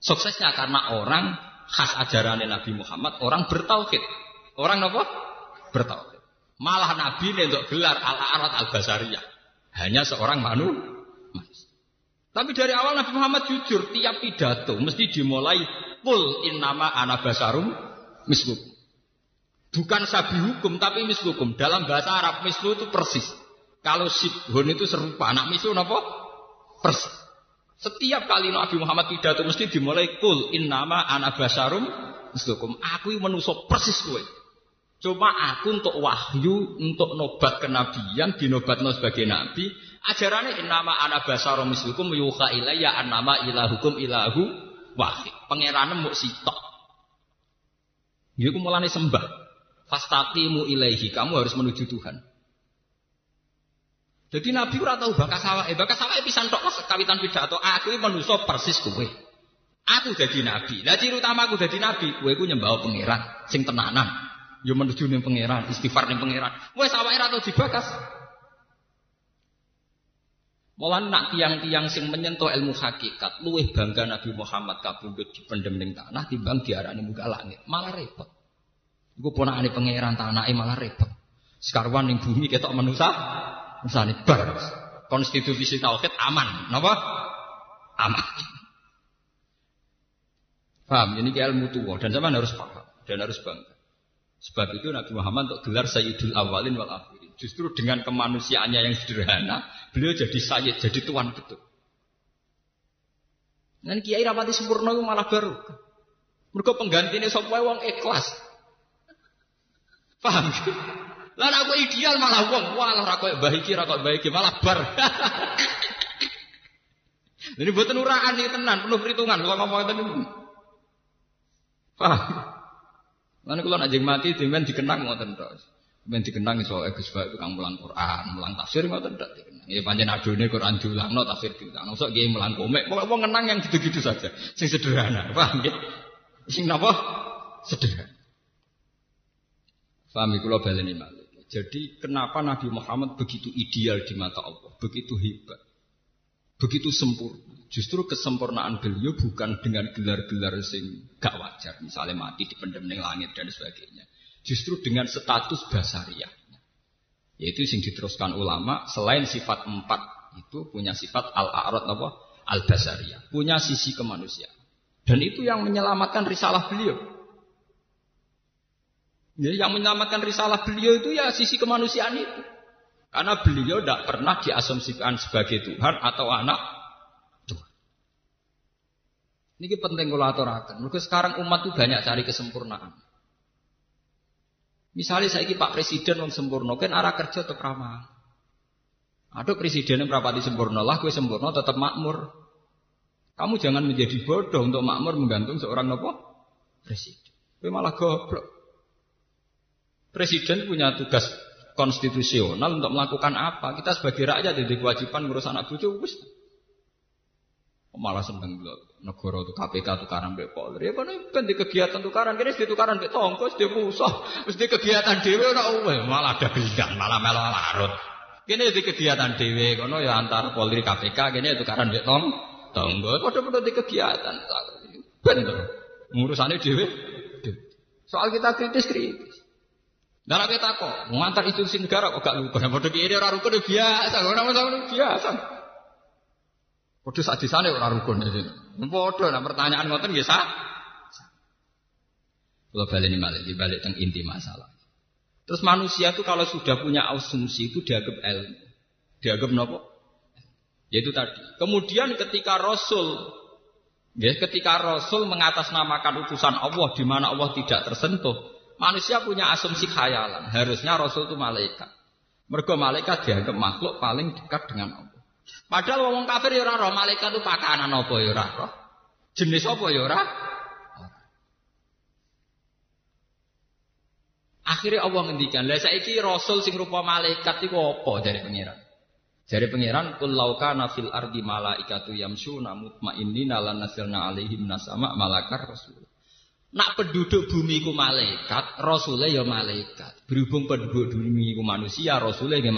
Suksesnya karena orang khas ajarannya Nabi Muhammad, orang bertauhid. Orang apa? Bertauhid. Malah Nabi untuk gelar ala arat al basariyah. Hanya seorang manu. Tapi dari awal Nabi Muhammad jujur, tiap pidato mesti dimulai kul innama ana basarum mislukum. Bukan sabi hukum tapi mislukum. Dalam bahasa Arab mislu itu persis. Kalau sibhun itu serupa. Anak mislu apa? Persis. Setiap kali Nabi Muhammad pidato mesti dimulai kul innama ana basarum mislukum. Aku menusuk persis kowe. Cuma aku untuk wahyu, untuk nobat kenabian, dinobatno sebagai nabi. Ajarannya nama anak basarum mislukum yuha ilayya nama ilahukum ilahu wahid. Pengiranan mau sitok. Iku mulane sembah. Fastaqimu ilaihi. Kamu harus menuju Tuhan. Jadi Nabi ora tahu bakas sawah, eh bakas sawah pisan tok kawitan pidato. Aku iki manusa persis kowe. Aku jadi nabi. Lah ciri utama aku jadi nabi, kowe ku nyembah pangeran sing tenanan. Yo menuju ning pangeran, istighfar ning pangeran. Wes awake ra tau dibakas. Malah nak tiang-tiang sing menyentuh ilmu hakikat, luwih bangga Nabi Muhammad kabundut dipendem ning tanah timbang diarani muka langit. Malah repot. Iku ponakane pangeran tanah malah repot. Sekarwan ning bumi ketok manusa, misale bar. Konstitusi tauhid aman, napa? Aman. Paham? Ini ilmu tua dan zaman harus paham dan harus bangga. Sebab itu Nabi Muhammad untuk gelar Sayyidul Awalin wal Akhirin. Justru dengan kemanusiaannya yang sederhana, beliau jadi sayyid, jadi tuan betul. Dan Kiai rapati sempurna itu malah baru. Mergo penggantine sapa wong ikhlas. Paham? Lah aku ideal malah wong wah ora koyo mbah iki ora koyo mbah malah bar. <laughs> Ini buatan uraan nih tenan, penuh perhitungan kalau ngomong itu. Paham? Lalu kalau najeng mati, dengan dikenang ngoten terus. Men dikenang iso Gus Baik tukang mulang Quran, mulang tafsir ngoten tok dikenang. Ya pancen adone Quran diulangno tafsir diulang. Sok nggih mulang komik, pokoke wong ngenang yang gitu-gitu saja. Sing sederhana, paham nggih? Sing napa? Sederhana. Paham kula baleni malih. Jadi kenapa Nabi Muhammad begitu ideal di mata Allah, begitu hebat, begitu sempurna. Justru kesempurnaan beliau bukan dengan gelar-gelar sing gak wajar, misalnya mati di pendem langit dan sebagainya justru dengan status basariah. Yaitu yang diteruskan ulama selain sifat empat itu punya sifat al-a'rad apa? Al-basariyah, punya sisi kemanusiaan. Dan itu yang menyelamatkan risalah beliau. Ya, yang menyelamatkan risalah beliau itu ya sisi kemanusiaan itu. Karena beliau tidak pernah diasumsikan sebagai Tuhan atau anak. Ini penting kalau aturakan. Maka sekarang umat itu banyak cari kesempurnaan. Misalnya saya ini Pak Presiden yang sempurna, kan arah kerja tetap ramah. Ada presiden yang berapati sempurna lah, gue sempurna tetap makmur. Kamu jangan menjadi bodoh untuk makmur menggantung seorang nopo presiden. Gue malah goblok. Presiden punya tugas konstitusional untuk melakukan apa? Kita sebagai rakyat jadi kewajiban ngurus anak wis. Malah seneng loh negara itu KPK tukaran mbek Polri. Ya kan kan di kegiatan tukaran kene di tukaran mbek tongko di musuh, di kegiatan dhewe ora uwe malah ada bidang malah melo larut. Kene di kegiatan dhewe kono ya antar Polri KPK kene tukaran mbek tong tonggo padha-padha di kegiatan. Ben ngurusane dhewe. Soal kita kritis kritis. Dalam kita kok, mengantar institusi negara kok gak lupa. Padha kiye ora rukun biasa, ora biasa. Padha sak desane ora rukun iki. Padha nah pertanyaan ngoten nggih sah. Kalau balik ini balik, dibalik tentang inti masalah. Terus manusia itu kalau sudah punya asumsi itu dianggap ilmu. Dianggap nopo? Yaitu tadi. Kemudian ketika Rasul, ya, ketika Rasul mengatasnamakan utusan Allah di mana Allah tidak tersentuh, manusia punya asumsi khayalan. Harusnya Rasul itu malaikat. Mergo malaikat dianggap makhluk paling dekat dengan Allah. Padahal wong kafir ya roh malaikat itu pakanan apa ya ora roh. Jenis apa ya ora? Akhirnya Allah ngendikan, "Lah saiki rasul sing rupa malaikat iku apa?" dari pangeran. Dari pangeran, "Qul law kana fil ardi malaikatu yamshuna mutmainnina lan nasilna alaihim nasama malakar rasul." Nak penduduk bumi ku malaikat, rasulnya ya malaikat. Berhubung penduduk bumi ku manusia, rasulnya ya.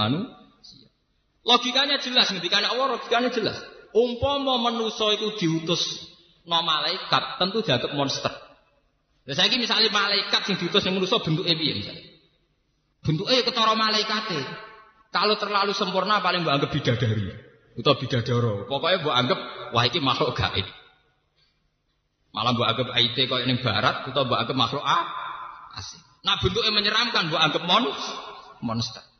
Logikanya jelas, ngendikane Allah logikanya jelas. Umpama manusa iku diutus no malaikat, tentu dianggap monster. Lah saiki misalnya malaikat sing diutus yang manusa bentuke piye misalnya? Bentuke ketara malaikate. Kalau terlalu sempurna paling mbok anggap bidadari atau bidadara. Pokoknya mbok anggap wah iki makhluk gaib. Malah mbok anggap IT kaya ning barat atau mbok anggap makhluk A asing. Nah bentuknya menyeramkan mbok anggap mon monster.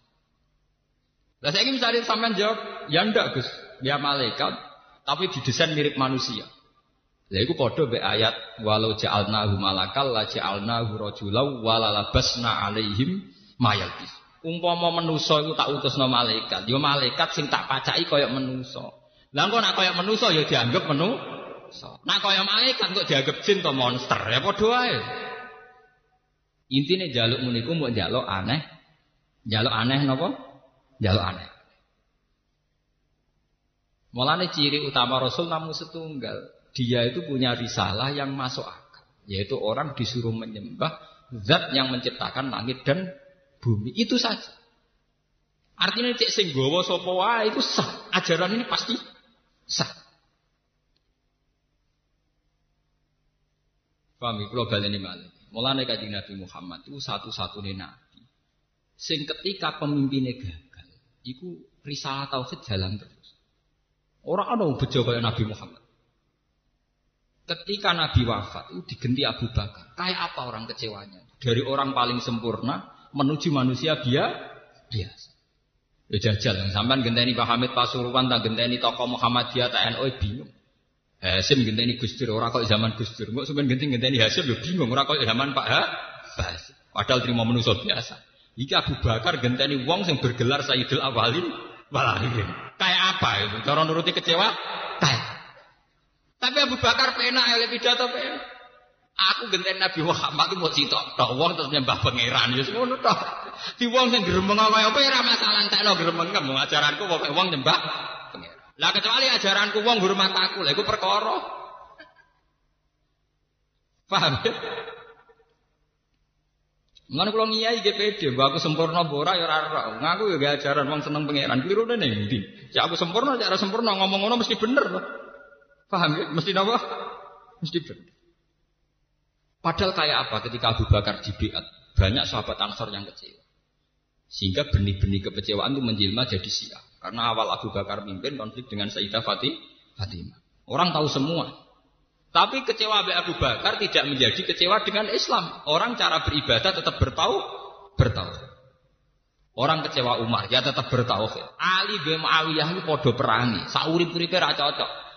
Lah saya ingin misalnya sampean jawab, ya ndak Gus, dia malaikat, tapi didesain mirip manusia. Lah iku padha be ayat walau ja'alnahu malakal la ja'alnahu rajulau walalabasna alaihim mayalbis. Umpama manusa iku tak utusno malaikat, ya malaikat sing tak pacaki kaya manusa. Lah kok nak kaya manusa ya dianggap manusa. Nak kaya malaikat kok dianggap jin atau monster, ya padha wae. Intine jaluk muniku mbok jaluk aneh. Jaluk aneh napa? Jaluk aneh. Mulane ciri utama Rasul namun setunggal. Dia itu punya risalah yang masuk akal. Yaitu orang disuruh menyembah zat yang menciptakan langit dan bumi. Itu saja. Artinya cek sing gawa itu sah. Ajaran ini pasti sah. Paham ya? Kalau baleni malih. Mulane kanjeng Nabi Muhammad itu satu-satunya nabi. Sing ketika pemimpinnya gagal Iku risalah tauhid jalan terus. Orang ada bejo kayak Nabi Muhammad. Ketika Nabi wafat itu digenti Abu Bakar. Kayak apa orang kecewanya? Dari orang paling sempurna menuju manusia dia biasa. Ya jajal, sampai genteni Pak Hamid Pasuruan, tak genteni tokoh Muhammadiyah, tak NU bingung. Hasim genteni Gus Dur ora kok zaman Gus Dur. Kok sampean genteni Hasim yo bingung ora kok zaman Pak Ha. Padahal terima manusia biasa. Iki Abu Bakar genteni wong sing bergelar Sayyidul Awalin wal Akhirin. Kayak apa itu? Cara nuruti kecewa? Kayak. Tapi Abu Bakar penak oleh pidato penak. Aku genteni Nabi Muhammad itu mau sitok tok wong terus nyembah pangeran ya ngono tok. Di wong sing gremeng kaya apa ora masalah entekno gremeng kamu ajaranku pokoke wong nyembah pangeran. Lah kecuali ajaranku wong hormat aku, lha iku perkara. Paham ya? Mengenai kalau ngiyai GPD, aku sempurna bora ya rara. Ngaku ya ajaran wong seneng pangeran. Keliru deh nih. Ya aku sempurna, cara sempurna ngomong ngono mesti bener loh. Paham ya? Mesti apa? Mesti bener. Padahal kayak apa ketika Abu Bakar dibiat, banyak sahabat Ansor yang kecewa. Sehingga benih-benih kekecewaan itu menjelma jadi sia. Karena awal Abu Bakar mimpin konflik dengan Sayyidah Fatih, Fatimah. Orang tahu semua. Tapi kecewa Abu Bakar tidak menjadi kecewa dengan Islam. Orang cara beribadah tetap bertahu, bertahu. Orang kecewa Umar, ya tetap bertahu. Ali bin Muawiyah itu podo perangi. Saurip-uripe ra cocok.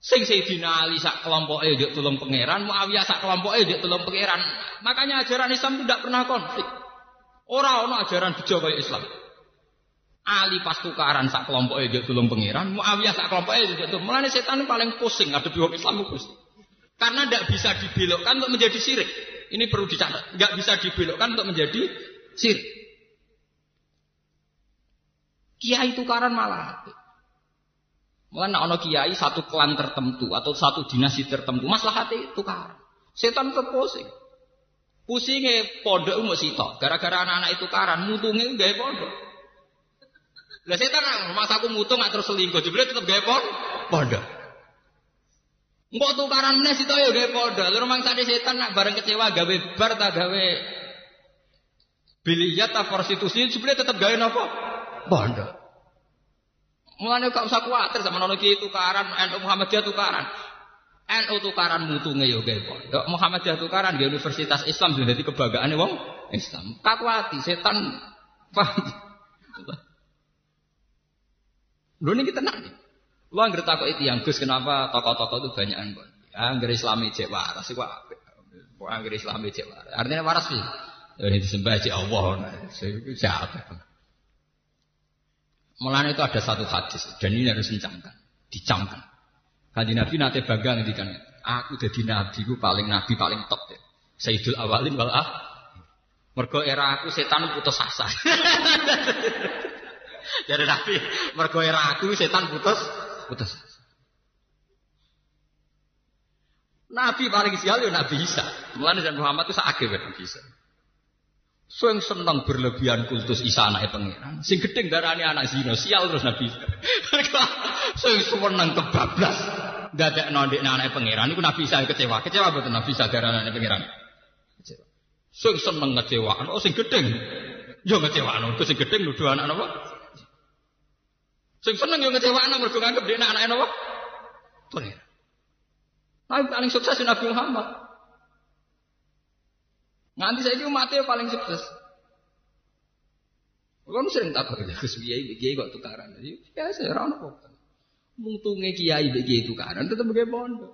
Sing Sayyidina Ali sak kelompok njuk tulung pangeran, Muawiyah sak kelompok njuk tulung pangeran. Makanya ajaran Islam tidak pernah konflik. Ora ono ajaran bejo kaya Islam. Ali pas tukaran sak kelompok njuk tulung pangeran, Muawiyah sak kelompok njuk tulung. Mulane setan paling pusing ada wong Islam pusing. Karena tidak bisa dibelokkan untuk menjadi sirik. Ini perlu dicatat. Tidak bisa dibelokkan untuk menjadi sirik. Kiai tukaran malah Mulai nak ono kiai satu klan tertentu atau satu dinasti tertentu, masalah hati itu kan. Setan terpusing. Pusingnya pondok mau sitok, gara-gara anak-anak itu karan, mutungnya gaya pondok. Lah setan masa aku mutung terus selingkuh, jadi tetap gaya pondok. Engkau tukaran mana sitok ya gaya pondok. Lu rumah tadi setan nak bareng kecewa gawe bar tak gawe biliyat tak prostitusi, sebenarnya tetap gawe apa? Pondok. Mulane gak usah kuatir sama nono kiai tukaran, NU Muhammadiyah tukaran. NU tukaran mutunge yo gawe pondok, Muhammadiyah tukaran di Universitas Islam jadi kebanggaane wong Islam. Kakuati setan paham. Lho niki tenang nih. Lu anggere itu yang Gus kenapa tokoh-tokoh itu banyak anggon. Ya anggere Islami cek waras iku apik. Kok anggere Islami cek waras. Artinya waras sih. Ini disembah cek Allah. Siapa? Mulanya itu ada satu hadis dan ini harus dicamkan, dicamkan. Kanji Nabi nate bangga ngendikan, aku jadi nabi, paling nabi paling top deh. Sayyidul awalin wal ah. Mergo era aku setan putus asa. <laughs> jadi nabi, mergo era aku setan putus putus. Nabi paling sial ya Nabi Isa. Mulanya dan Muhammad itu sakit Nabi Isa. Sing seneng berlebihan kultus Isa anake pangeran. Sing gedeng darane anak zina, sial terus Nabi. <laughs> Sing seneng kebablas dadekno ndekne anake pangeran iku Nabi Isa kecewa. Kecewa betul Nabi Isa darane anake pangeran. Kecewa. Sing seneng ngecewakno, oh sing gedeng yo ngecewakno. Ku sing gedeng nuduh anak napa? Sing seneng yo ngecewakno mergo nganggep dekne anake napa? Pangeran. Nabi paling sukses Nabi Muhammad. Nganti saya itu mati paling sukses. Kan sering tak kerja ke kiai, kiai kok tukaran. Jadi biasa orang apa? Mutunge kiai kiai tukaran tetap begitu pondok.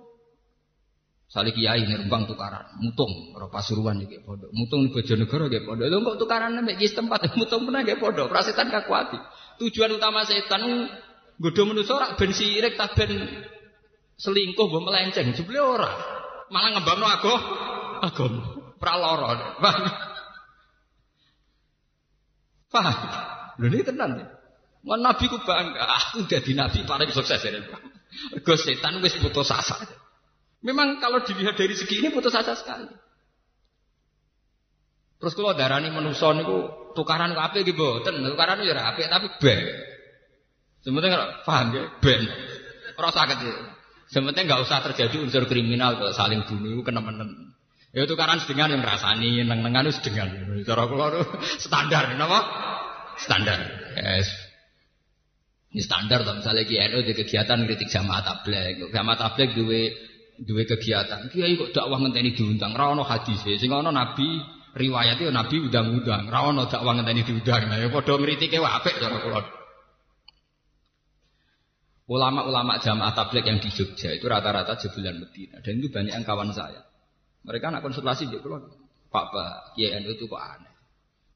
Sali kiai nerbang tukaran, mutung ora pasuruan iki pondok. Mutung di Bojonegoro nggih pondok. Lho kok tukaran nek iki tempat <laughs> mutung pernah nggih pondok. Prasetan kakuati. Tujuan utama setan nggodho manusa ora ben sirik tak ben selingkuh mbok melenceng. Jebule ora. Malah ngembangno agama. Agama praloro. Paham? Paham? Lho ini tenan. Mau nabi ku bangga, aku jadi nabi paling sukses ya. Gue setan wis putus asa. Memang kalau dilihat dari segi ini putus asa sekali. Terus kalau darani manusia niku tukaran ku apik iki mboten, tukaran ya apik tapi ben. Sebenarnya paham ya, ben. Ora sakit ya. Sebenarnya nggak usah terjadi unsur kriminal kalau saling bunuh kena menen. Ya tukaran sedengan yang rasani, neng-nengan itu sedengan. Cara kula standar, napa? Standar. Yes. Ini standar tuh misalnya GNU di kegiatan kritik jamaah tabligh. Jamaah tabligh duwe duwe kegiatan. Kiai kok dakwah ngenteni diundang, ra hadis. Sing nabi riwayat itu nabi undang-undang, ra ono dakwah ngenteni diundang. Nah, ya padha ngritike apik cara kula. Ulama-ulama jamaah tabligh yang di Jogja itu rata-rata jebulan Medina dan itu banyak yang kawan saya. Mereka nak konsultasi di pulau Pak Pak Kiai itu kok aneh.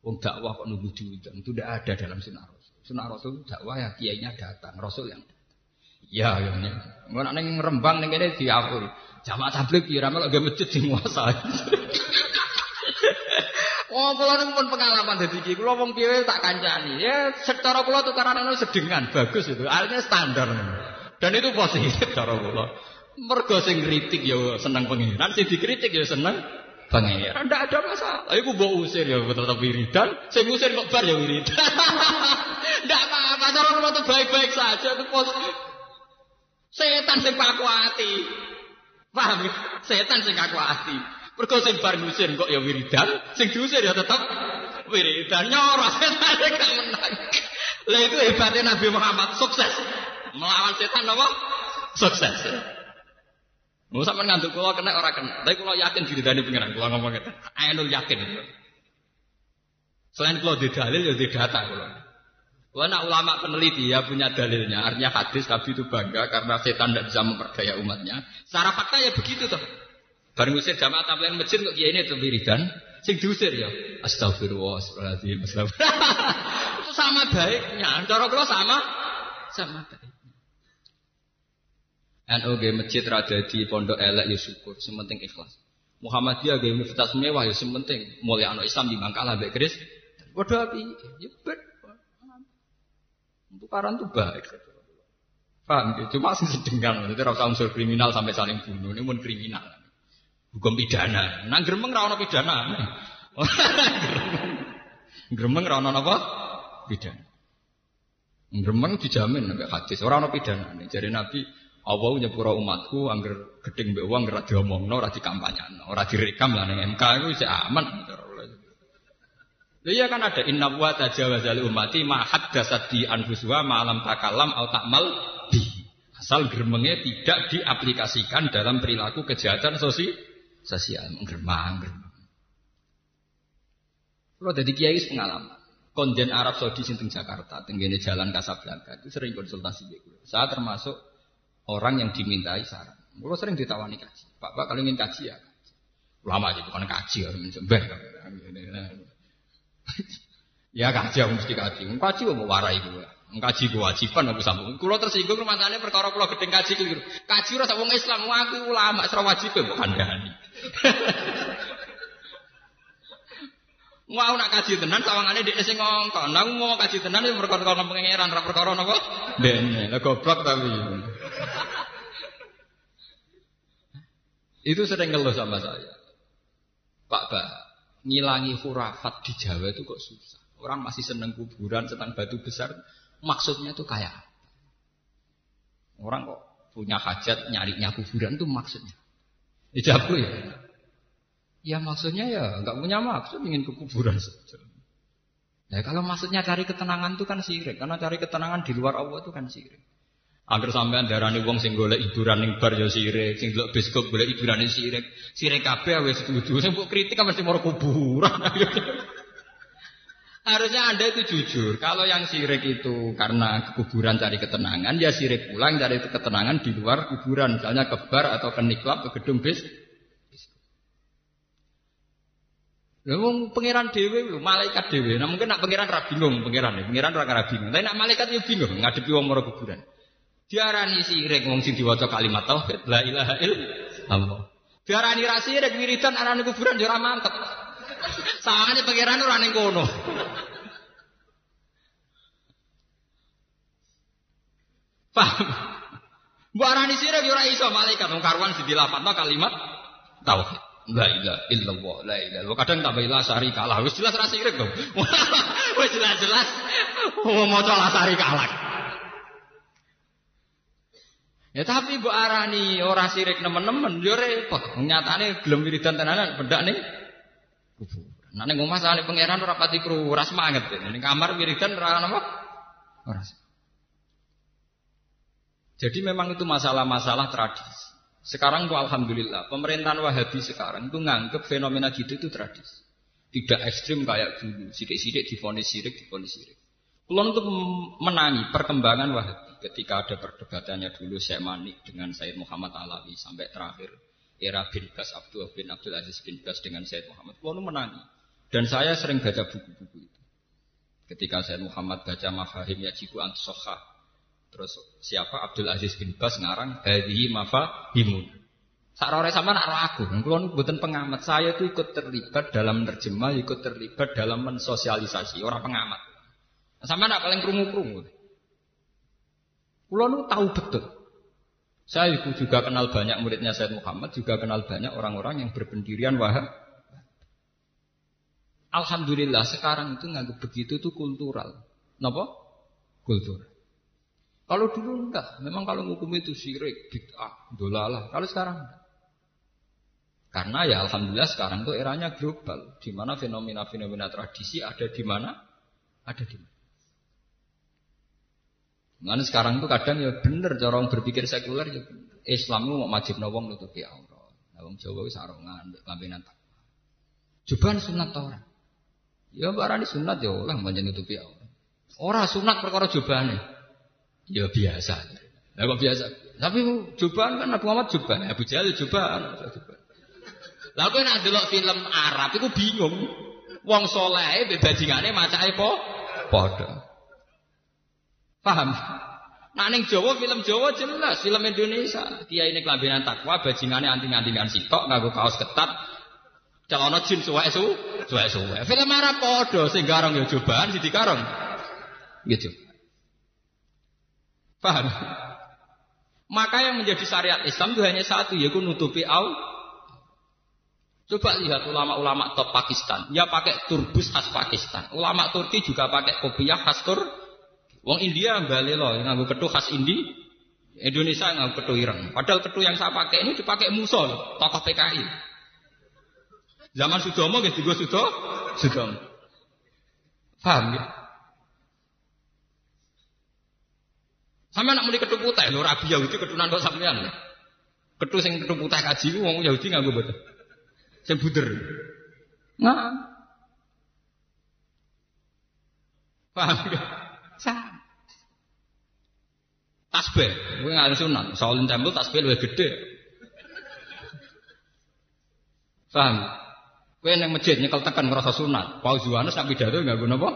Wong dakwah kok nunggu diundang itu tidak ada dalam sunnah Rasul. Sunnah Rasul dakwah ya kiainya datang, Rasul yang Ya, ya, ya. Nggak nak Rembang neng ini diakui. Jamaah tabligh kira malah gak masjid nguasai. <laughs> Oh, kula niku pun pengalaman dadi iki. Kula wong piye tak kancani. Ya secara kula tukaran ono sedengan bagus itu. Artinya standar. Dan itu positif <laughs> cara kula. Mergo sing kritik ya seneng pengiran, sing dikritik ya seneng pengiran. Ndak ada masalah. Iku mbok usir ya tetep wiridan, sing usir kok bar ya wiridan. <laughs> Ndak apa-apa, cara kula tuh baik-baik saja itu positif. Setan sing pakuati. Paham? Setan sing pakuati. Mergo sing bar ngusir kok ya wiridan, sing diusir ya tetep wiridan nyoros <laughs> setan gak menang. Lah itu hebatnya Nabi Muhammad sukses. Melawan setan apa? Sukses. Mau sampe ngantuk kula kena ora kena. Tapi kula yakin diridani pengiran kula ngomong ngeten. Ainul yakin. Selain kula di dalil ya di data. Kula nak ulama peneliti ya punya dalilnya. Artinya hadis Nabi itu bangga karena setan tidak bisa memperdaya umatnya. Secara fakta ya begitu toh. Bareng usir jamaah tabligh masjid kok kiai ini itu wiridan, sing diusir ya. Astagfirullah, astagfirullah, <laughs> astagfirullah. itu sama baiknya. Cara kula sama sama baik. NU ge masjid rada di pondok elek ya syukur, sementing ikhlas. Muhammadiyah ge universitas mewah ya sementing mulai anak Islam di Bangkalan mbek Kris. Padha api, ya bet. Untuk karan tuh baik. Paham? Cuma sih sedengan, itu rasa unsur kriminal sampai saling bunuh, ini pun kriminal hukum pidana. Nang gremeng ra ono pidana. <laughs> gremeng ra ono apa? Pidana. Gremeng dijamin nek hadis ora ono pidana. Jadi Nabi Allah nyepura umatku angger gedeng mbek wong ora diomongno, ora dikampanyano, ora direkam lah ning MK iku wis aman. Iya kan ada inna wa tajawaza li ummati ma haddatsat di anfusuha ma lam takalam au ta'mal bi. Asal gremengnya tidak diaplikasikan dalam perilaku kejahatan sosial sosial menggermang germang. Kalau dari kiai pengalaman. Konjen Arab Saudi sinting Jakarta, tenggene jalan Kasablanka itu sering konsultasi dia. Saya termasuk orang yang dimintai saran. Kalau sering ditawani kaji. Pak, Pak kalau ingin kaji ya Lama aja bukan kaji harus mensember. <laughs> ya kaji aku mesti kaji. Kaji mau warai gue. Kaji kewajiban aku sambung. Kulo tersinggung rumah tanya perkara kulo gedeng kaji keliru. Kaji rasa wong Islam, aku ulama, serah wajib ya bukan dani. <laughs> Mau nak kaji tenan sawangane dhek sing ngongkon. Lah mau kaji tenan ya perkara pangeran ra perkara napa? Dene, lah goblok tapi. <laughs> Itu sering ngeluh sama saya. Pak Pak, ngilangi hurafat di Jawa itu kok susah. Orang masih seneng kuburan, tentang batu besar. Maksudnya itu kayak Orang kok punya hajat nyarinya kuburan itu maksudnya. Ijabku ya. Ya maksudnya ya nggak punya maksud ingin ke kuburan saja. Nah kalau maksudnya cari ketenangan itu kan sirik, karena cari ketenangan di luar Allah itu kan sirik. Agar sampean darani wong sing golek hiburan ning bar ya sirik, sing delok bioskop golek hiburan sirik. Sirik kabeh wis setuju. Sing mbok kritik kan mesti mau kuburan. <laughs> Harusnya Anda itu jujur. Kalau yang sirik itu karena kuburan cari ketenangan, ya sirik pulang cari ketenangan di luar kuburan. Misalnya ke bar atau ke niklab, ke gedung bis. Ngomong pangeran dewi, malaikat dewi. Nah mungkin nak pangeran ra bingung, pangeran ya, pangeran ra bingung. Tapi nak malaikat ya bingung ngadepi wong mara kuburan. Diarani sirik wong sing diwaca kalimat tauhid, la ilaha illallah. Diarani ra sirik wiridan arane kuburan ya ora mantep. Sawangane pangeran ora ning kono. Paham? Mbok arani sirik ora iso malaikat wong karuan sing dilafadzno kalimat tauhid. La ilaha illallah, la ilaha illallah. Kadang tambah ilah sari kalah. Wis jelas ra sirik dong. <laughs> Wis jelas-jelas mau maca lasari kalah. Ya tapi mbok arani ora sirik nemen-nemen yo repot. Nyatane gelem wiridan tenanan bedak nih kuburan. Nah ning omah sale pangeran ora pati kru, ora semangat. Ning kamar wiridan ora apa? Ora. Jadi memang itu masalah-masalah tradisi. Sekarang tuh alhamdulillah, pemerintahan Wahabi sekarang itu nganggep fenomena gitu itu tradisi. Tidak ekstrim kayak dulu, sidik-sidik difonis sirik, difonis sirik. Kulon untuk menangi perkembangan Wahabi. ketika ada perdebatannya dulu Syekh Manik dengan Said Muhammad Alawi sampai terakhir era bin Bas Abdul bin Abdul Aziz bin Bas dengan Said Muhammad. Lalu menangi. Dan saya sering baca buku-buku itu. Ketika Said Muhammad baca Mafahim Yajibu Antusoha. Terus siapa Abdul Aziz bin Bas ngarang Hadihi Mafahimun. Sakrore sama nak aku, kulon buatan pengamat. Saya itu ikut terlibat dalam terjemah, ikut terlibat dalam mensosialisasi orang pengamat. Sama nak paling kerungu-kerungu. Kulon tahu betul saya juga kenal banyak muridnya Said Muhammad, juga kenal banyak orang-orang yang berpendirian wahab. Alhamdulillah sekarang itu nggak begitu itu kultural. Kenapa? Kultur. Kalau dulu enggak, memang kalau hukum itu syirik, bid'ah, dolalah. Kalau sekarang. Karena ya alhamdulillah sekarang itu eranya global, di mana fenomena-fenomena tradisi ada di mana? Ada di mana? Mana sekarang tuh kadang ya bener cara orang berpikir sekuler ya. Islam itu mau wajib nawang nutupi aurat. Nah, wong Jawa wis sarongan mbek lambenan takwa. Juban sunat ta ora? Ya barani sunat ya oleh manjen nutupi aurat. Ora sunat perkara jubane. Ya biasa. Lah kok biasa? Tapi juban kan Abu Muhammad juban, Abu Jahal juban. Lah kowe nek delok film Arab iku bingung. Wong saleh mbek bajingane macake po padha. Paham? Nah ning Jawa film Jawa jelas, film Indonesia. Dia ini kelambinan takwa, bajingannya anting-antingan sitok, nganggo kaos ketat, celana jin suwe su, suwe suwe. Film Arab podo, sing garong ya cobaan, sing dikarong. Gitu. Paham? Maka yang menjadi syariat Islam itu hanya satu, yaitu nutupi au. Coba lihat ulama-ulama top Pakistan. Ya pakai turbus khas Pakistan. Ulama Turki juga pakai kopiah khas Turki. Wong India balik loh, nganggo ketu khas Indi, Indonesia nganggo ketu ireng. Padahal ketu yang saya pakai ini dipakai Musul, tokoh PKI. Zaman Sudomo gitu gue Sudo, Sudomo. Paham ya? Sama nak mulai ketu putih, lo Rabi Yahudi ketunan kok sampean. Ketu sing ketu putih kaji, wong Yahudi nganggo betul. Sing buder. Nah. Paham ya? Sama. Tasbih, gue nggak sunat. Shaolin Temple tasbih lebih gede. Paham? Gue yang masjid nyekel tekan ngerasa sunat. Paus Yohanes nak pidato nggak guna apa?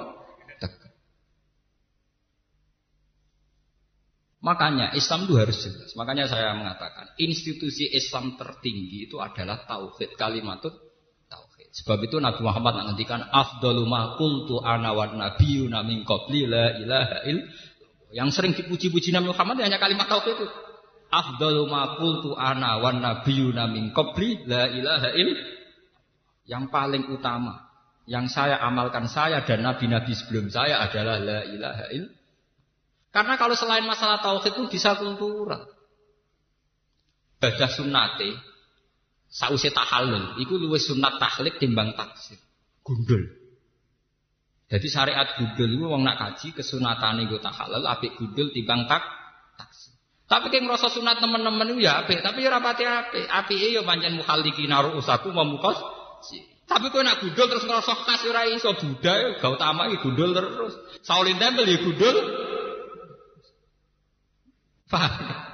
Makanya Islam itu harus jelas. Makanya saya mengatakan institusi Islam tertinggi itu adalah tauhid kalimatut. Sebab itu Nabi Muhammad menghentikan afdalu ma qultu ana wan nabiyuna min qabli la ilaha illallah yang sering dipuji-puji Nabi Muhammad hanya kalimat tauhid itu. Afdalu ma qultu ana wan nabiyuna min qabli la ilaha il. Yang paling utama yang saya amalkan saya dan nabi-nabi sebelum saya adalah la ilaha il. Karena kalau selain masalah tauhid itu bisa kultural. Badah sunnate sause tahallul iku luwih sunat tahlil timbang taksir. Gundul. Jadi syariat gudul itu wong nak kaji kesunatan itu tak halal, apik gudul timbang tak taksi. Tapi kayak ngerasa sunat teman-teman itu ya apik, tapi ya rapati apik. Apik ya pancen mukhaliki naruh usaku memukos. Tapi kau nak gudul terus ngerasa khas ora iso Buddha ya gak utama iki gudul terus. Saulin tempel ya gudul. Paham?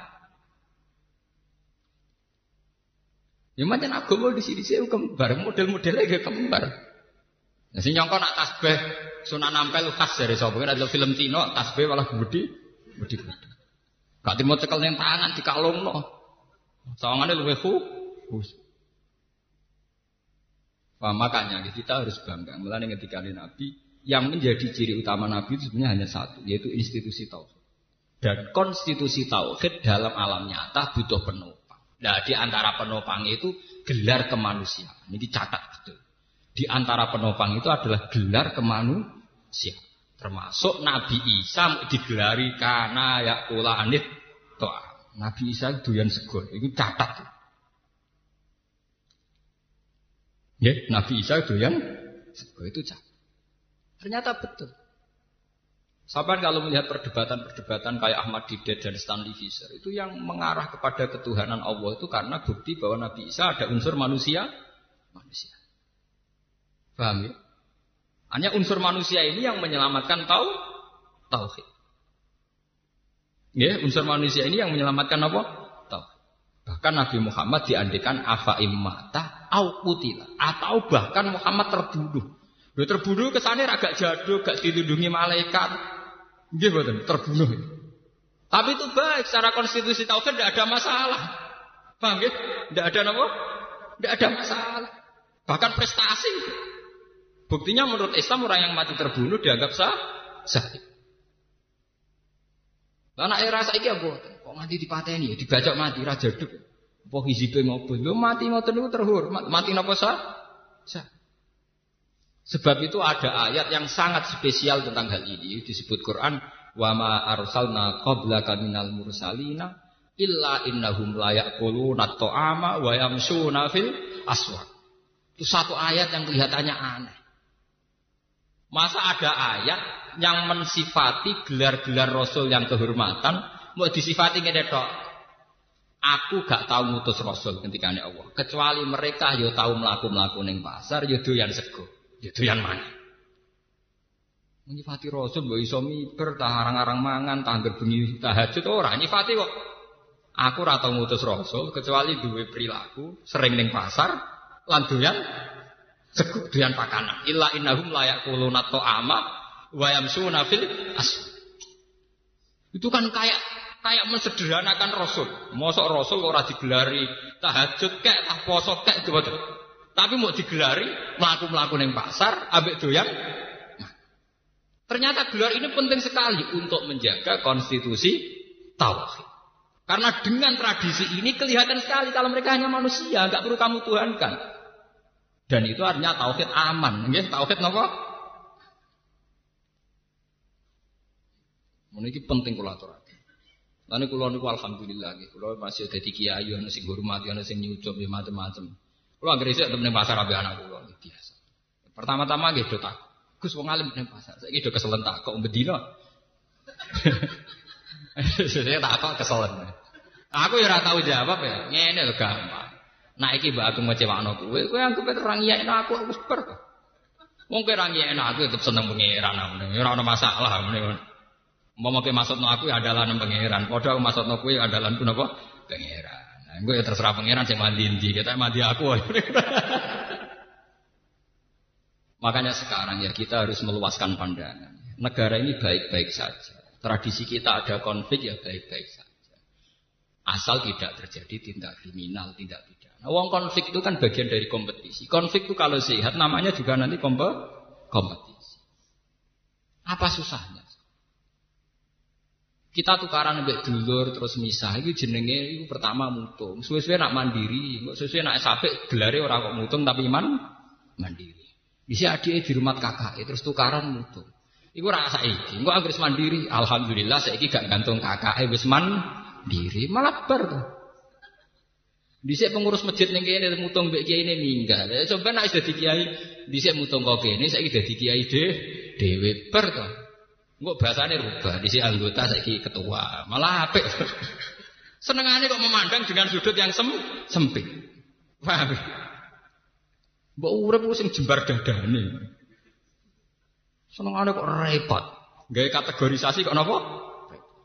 Ya macam agama di sini sih kembar, model-modelnya gak kembar. Nah, sing nyongko nak tasbih Sunan Ampel khas dari sapa kan ada film Cina tasbih malah gede gede gede. Gak timo cekel ning tangan dikalungno. Sawangane luwih khusus. Nah, makanya kita harus bangga. Mulai ketika Nabi yang menjadi ciri utama Nabi itu sebenarnya hanya satu, yaitu institusi tauhid. Dan konstitusi tauhid dalam alam nyata butuh penopang. Nah, di antara penopang itu gelar kemanusiaan. Ini dicatat betul. Di antara penopang itu adalah gelar kemanusiaan. Termasuk Nabi Isa digelari karena ya kula anit toa. Nabi Isa doyan sego, itu catat. Ya, Nabi Isa doyan sego itu catat. Ternyata betul. Sahabat kalau melihat perdebatan-perdebatan kayak Ahmad Didat dan Stanley Fisher itu yang mengarah kepada ketuhanan Allah itu karena bukti bahwa Nabi Isa ada unsur manusia, manusia. Paham ya? Hanya unsur manusia ini yang menyelamatkan tau tauhid. Ya, unsur manusia ini yang menyelamatkan apa? Tauhid. Bahkan Nabi Muhammad diandikan afa immata au kutila atau bahkan Muhammad terbunuh. Dia terbunuh ke sana agak jadul, gak dilindungi malaikat. Nggih terbunuh. Tapi itu baik secara konstitusi tauhid tidak ada masalah. Ya? Tidak ada apa? Tidak ada masalah. Bahkan prestasi. Buktinya menurut Islam orang yang mati terbunuh dianggap sah sah. Anak era saiki apa? Kok mati dipateni ya dibacok mati raja duk. Apa ngopo? Lho mati ngoten niku terhormat. Mati napa sah? Sah. Sebab itu ada ayat yang sangat spesial tentang hal ini disebut Quran wa ma arsalna qablaka minal mursalina illa innahum la yaquluna ta'ama wa yamshuna fil aswaq. Itu satu ayat yang kelihatannya aneh. Masa ada ayat yang mensifati gelar-gelar rasul yang kehormatan mau disifati ngene tok. Aku gak tahu ngutus rasul ketika Allah. Kecuali mereka yo tahu melaku-melaku ning pasar yo doyan sego. Yo doyan mana? Nyifati rasul mbok iso miber arang-arang mangan tangger bengi tahajud ora nyifati kok. Aku ora tau ngutus rasul kecuali duwe perilaku sering ning pasar lan doyan sego doyan pakanan. Illa innahum la yaquluna ta'ama wa yamsuna fil as. Itu kan kayak kayak mensederhanakan Rasul. Mosok Rasul ora digelari tahajud kek, tah poso kek gitu. Tapi mau digelari melaku-melaku neng pasar, ambek doyan. Nah, ternyata gelar ini penting sekali untuk menjaga konstitusi tauhid. Karena dengan tradisi ini kelihatan sekali kalau mereka hanya manusia, nggak perlu kamu tuhankan. Dan itu artinya tauhid aman, nggih, tauhid napa? Ini penting kula aturaken. Lan kula niku alhamdulillah kula masih dadi kiai ana sing hormati ana sing nyucup ya macam-macam. Kula anggere sik temen pasar ambek anak kula biasa. Pertama-tama do tak. Gus wong alim ning pasar. Saiki do keselen tak kok bedino. <laughs> Saya tak kok keselen. Aku ya ora tahu jawab ya. Ngene lho gampang. Nah iki mbak aku ngecewakno kowe, kowe anggap terang iya aku aku super. Wong kowe ra ngiyekno aku tetep seneng pangeran. Ora ana masalah ngene. Mau makai maksud aku ya adalah nang pangeran. Padha aku maksud aku ya adalah napa? Nah, gue ya terserah pangeran sing mandi ndi, kita mandi aku. <laughs> Makanya sekarang ya kita harus meluaskan pandangan. Negara ini baik-baik saja. Tradisi kita ada konflik ya baik-baik saja. Asal tidak terjadi tindak kriminal, tindak pidana. Wong konflik itu kan bagian dari kompetisi. Konflik itu kalau sehat namanya juga nanti kompetisi. Apa susahnya? Kita tukaran ambek dulur terus misah itu jenenge itu pertama mutung. Suwe-suwe nak mandiri, kok suwe-suwe nak sapik gelare orang kok mutung tapi iman mandiri. Bisa adik di rumah kakak terus tukaran mutung. Iku rasa iki. Engko anggere mandiri, alhamdulillah saiki gak gantung kakak wis mandiri, malah bar. Dhisik pengurus masjid ning kene mutung mbek kiai ini minggal. Ya coba nek dadi kiai dhisik mutung kok kene saiki dadi kiai dhewe bar tuh. Enggak bahasanya rubah, di si anggota saiki ketua, malah apik. <laughs> Senengane kok memandang dengan sudut yang sem sempit. Paham? Mbok urip ku sing jembar dadane. Senengane kok repot. Gawe kategorisasi kok napa?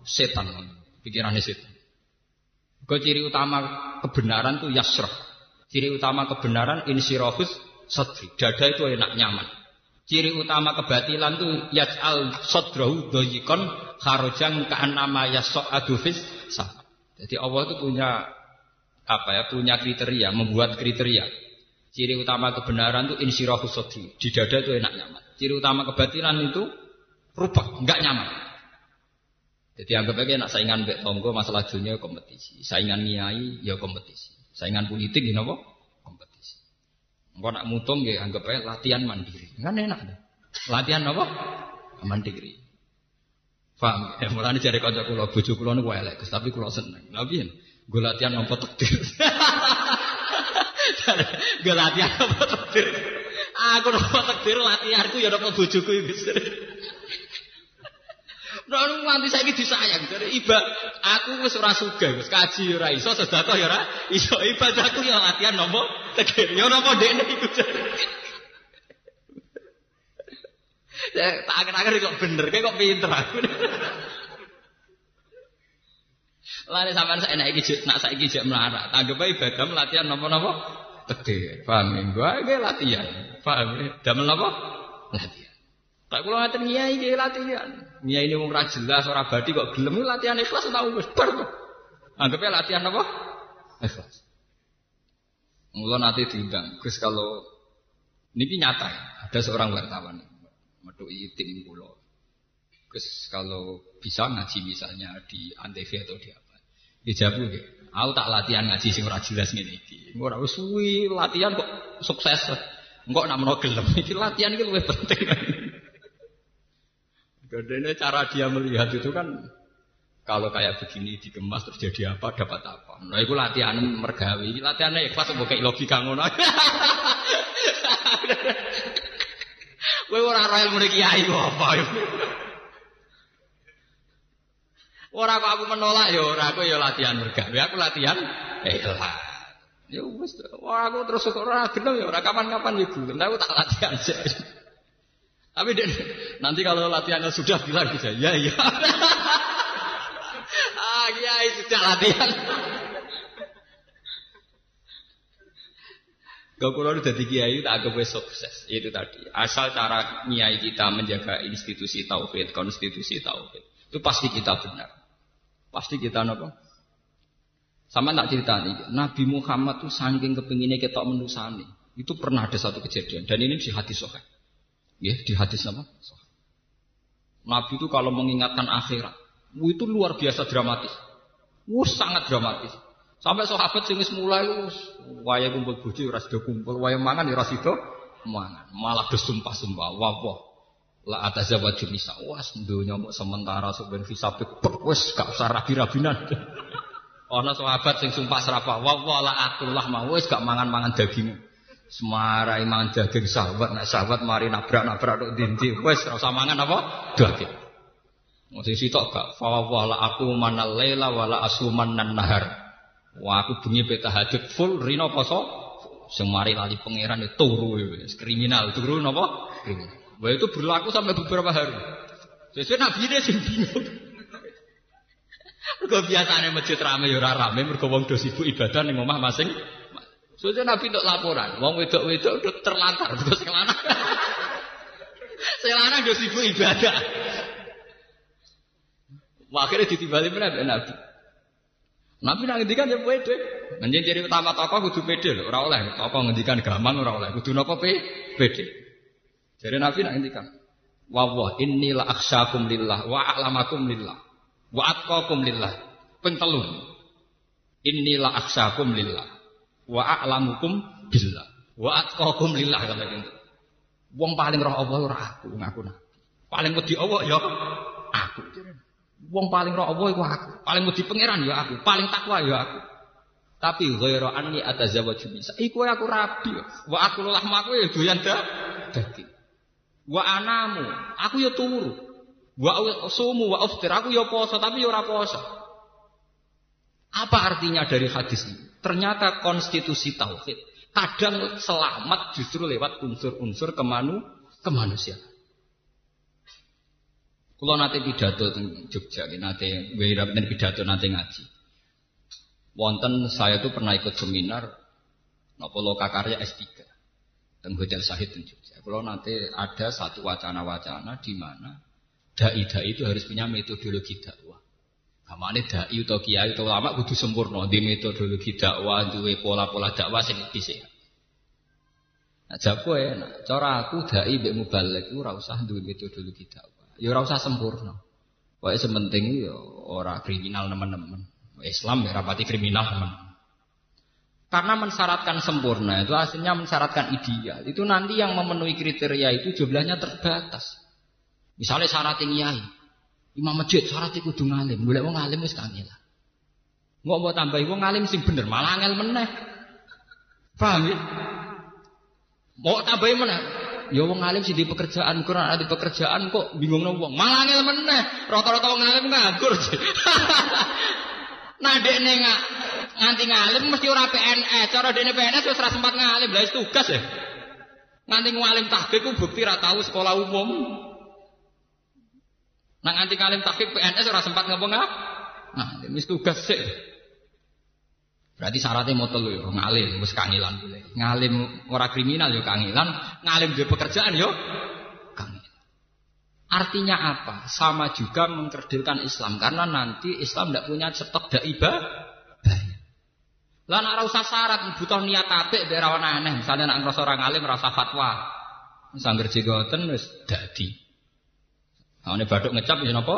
Setan. Pikirane setan. Kau ciri utama kebenaran tuh yasrah. Ciri utama kebenaran insirofus sadri. Dada itu enak nyaman. Ciri utama kebatilan tuh yaj'al sadrahu doyikon kharojang ka'annama yas'adu fis Jadi Allah itu punya apa ya? Punya kriteria, membuat kriteria. Ciri utama kebenaran itu insyirahu sadri. Di dada itu enak nyaman. Ciri utama kebatilan itu rubah, enggak nyaman. Jadi anggap aja nak saingan bek tonggo masalah dunia kompetisi, saingan niai ya kompetisi, saingan politik gini apa? Engko nak mutung nggih anggap ae latihan mandiri. Kan enak deh. Latihan apa? Mandiri. Paham? Ya mulane jare kanca kula bojo kula niku elek, Gus, tapi kula seneng. Lha piye? Gue latihan nampa takdir. <laughs> Gue latihan nampa takdir. Aku nampa takdir latihanku ya nampa bojoku iki. Nah, nganti saiki disayang. Jadi iba aku wis ora sugih, wis kaji ora iso, sedekah ya ora iso. Ibadahku ya latihan nopo tegir. Ya nopo dekne iku. Ya, tak akhir-akhir kok bener, kayak kok pinter aku. Sampean saya naik iki nak saiki jek melarat. Anggap ae ibadah latihan napa-napa? Tegir. Paham ya? Iki latihan. Paham ya? Damel napa? Latihan. Tak kula ngaten ngiyai iki latihan. Ngiyai ini wong ra jelas ora badi kok gelem latihan ikhlas tau wis bar to. Anggap latihan apa? Ikhlas. Mula nanti diundang. Gus kalau niki nyata ya, ada seorang wartawan metu tim pulau. Gus kalau bisa ngaji misalnya di Antv atau di apa. Dijawab ya. Aku tak latihan ngaji sing ora jelas ngene iki. Ora suwi latihan kok sukses. Engkok nak menawa gelem iki latihan iki luwih penting. Gadene cara dia melihat itu kan kalau kayak begini dikemas terus jadi apa dapat apa. Nah itu latihan mergawi, latihan ikhlas kok kayak logika ngono. <laughs> Kowe ora ora ilmu kiai apa Ora kok aku menolak ya ora aku ya latihan mergawe, aku latihan ikhlas. Ya wis aku terus ora gelem ya ora kapan-kapan ya gelem, aku tak latihan aja. Tapi nanti kalau latihannya sudah bilang bisa, ya ya. <laughs> ah kiai sudah latihan. Kau kalau udah di kiai tak agak sukses itu tadi. Asal cara kiai kita menjaga institusi tauhid, konstitusi tauhid itu pasti kita benar. Pasti kita nopo. Sama tak cerita nih, Nabi Muhammad tuh saking kepinginnya kita menusani. Itu pernah ada satu kejadian dan ini di hadis sohail. Ya, di hadis apa? Nabi itu kalau mengingatkan akhirat, itu luar biasa dramatis. Wuh, sangat dramatis. Sampai sahabat sing mulai wis waya kumpul bojo ora sida kumpul, waya mangan ya ora sida mangan. Malah bersumpah-sumpah, wah wah La atazawaju nisa. Was dunya mau sementara sebenarnya fisabik wis gak usah rabi-rabinan. <laughs> Ana sahabat sing sumpah serapah, wa wala akullah mau wis gak mangan-mangan daging. Semarai mangan daging sahabat, nek sahabat mari nabrak-nabrak tok dindi, wis ora usah mangan apa? Daging. Mesti sitok gak fa wala aku manal laila wala asuman nan nahar. Wah aku bengi peta hadit full rino poso sing mari lali pangeran itu turu wis kriminal, turu? Kriminal. Wah itu berlaku sampai beberapa hari. Sesuai Nabi ini sih bingung. Mergo biasane masjid rame ya rame mergo wong do sibuk ibadah ning omah masing. Sesuai Nabi untuk laporan, wong wedok-wedok udah terlantar terus kelana. Selana do sibuk ibadah. Wah, akhirnya ditimbali mana Nabi. Nabi nang ngendikan ya pede. Menjadi ciri utama tokoh kudu pede lho, ora oleh tokoh ngendikan gampang ora oleh. Kudu napa pede. Jadi Nabi nak ngendikan, "Wa wa inni la akhsyakum lillah wa a'lamakum lillah wa atqakum lillah." Ping telu. Inni la akhsyakum lillah wa a'lamukum billah wa atqakum lillah kata gitu. Wong paling roh Allah ora aku, ngaku nah. Paling wedi Allah ya aku. Wong paling roh Allah iku aku. Paling wedi pangeran ya aku. Paling takwa ya aku. Tapi ghairu anni atazawwaju bisa. Iku aku rabi. Wa aku lah aku ya doyan daging. Wa anamu, aku ya turu. Wa sumu wa uftir, aku ya poso tapi ya ora poso. Apa artinya dari hadis ini? Ternyata konstitusi tauhid kadang selamat justru lewat unsur-unsur kemanu kemanusiaan. Kalau nanti pidato di Jogja, nanti wirab dan pidato nanti ngaji. Wonten saya tuh pernah ikut seminar, nopo lokakarya S3 dan Hotel Sahid di Jogja. Kalau nanti ada satu wacana-wacana di mana dai-dai itu harus punya metodologi dakwah. Kamane dai atau kiai atau lama kudu sempurna di metodologi dakwah, duwe pola-pola dakwah sing dhisik. Nah, jago ya, nah, cara aku dai mbek mubalek iku ora usah duwe metodologi dakwah. Ya ora usah sempurna. Wae sementing ya ora kriminal teman-teman. Islam ya rapati kriminal teman. Karena mensyaratkan sempurna itu aslinya mensyaratkan ideal. Itu nanti yang memenuhi kriteria itu jumlahnya terbatas. Misalnya syarat yang Imam masjid syarat itu kudu ngalim. Boleh wong ngalim wis kangelan. Nggak mau tambahi wong ngalim sing bener malah ngel meneh. Paham ya? Mau tambahi meneh. Ya wong ngalim sih di pekerjaan, kurang ada pekerjaan kok bingung wong. Malah ngel meneh. Rata-rata wong ngalim nganggur. <laughs> nah dekne nggak nganti ngalim mesti ora PNS. Cara dene PNS wis ora sempat ngalim, lha tugas ya. Nganti ngalim tahqiq ku bukti ora tahu sekolah umum. Nah nganti ngalim tahqiq PNS ora sempat ngapa Nah, ini tugas sih. Berarti syaratnya mau telu ya, ngalim, wis kangilan boleh. Ngalim ora kriminal yo kangilan, ngalim di pekerjaan yo kangilan. Artinya apa? Sama juga mengkerdilkan Islam karena nanti Islam tidak punya stok daibah lah nak usah syarat butuh niat apik biar aneh. Misalnya nak ngrasa ora ngalim rasa fatwa. Sangger jigoten wis dadi. Sawane baduk ngecap ya napa?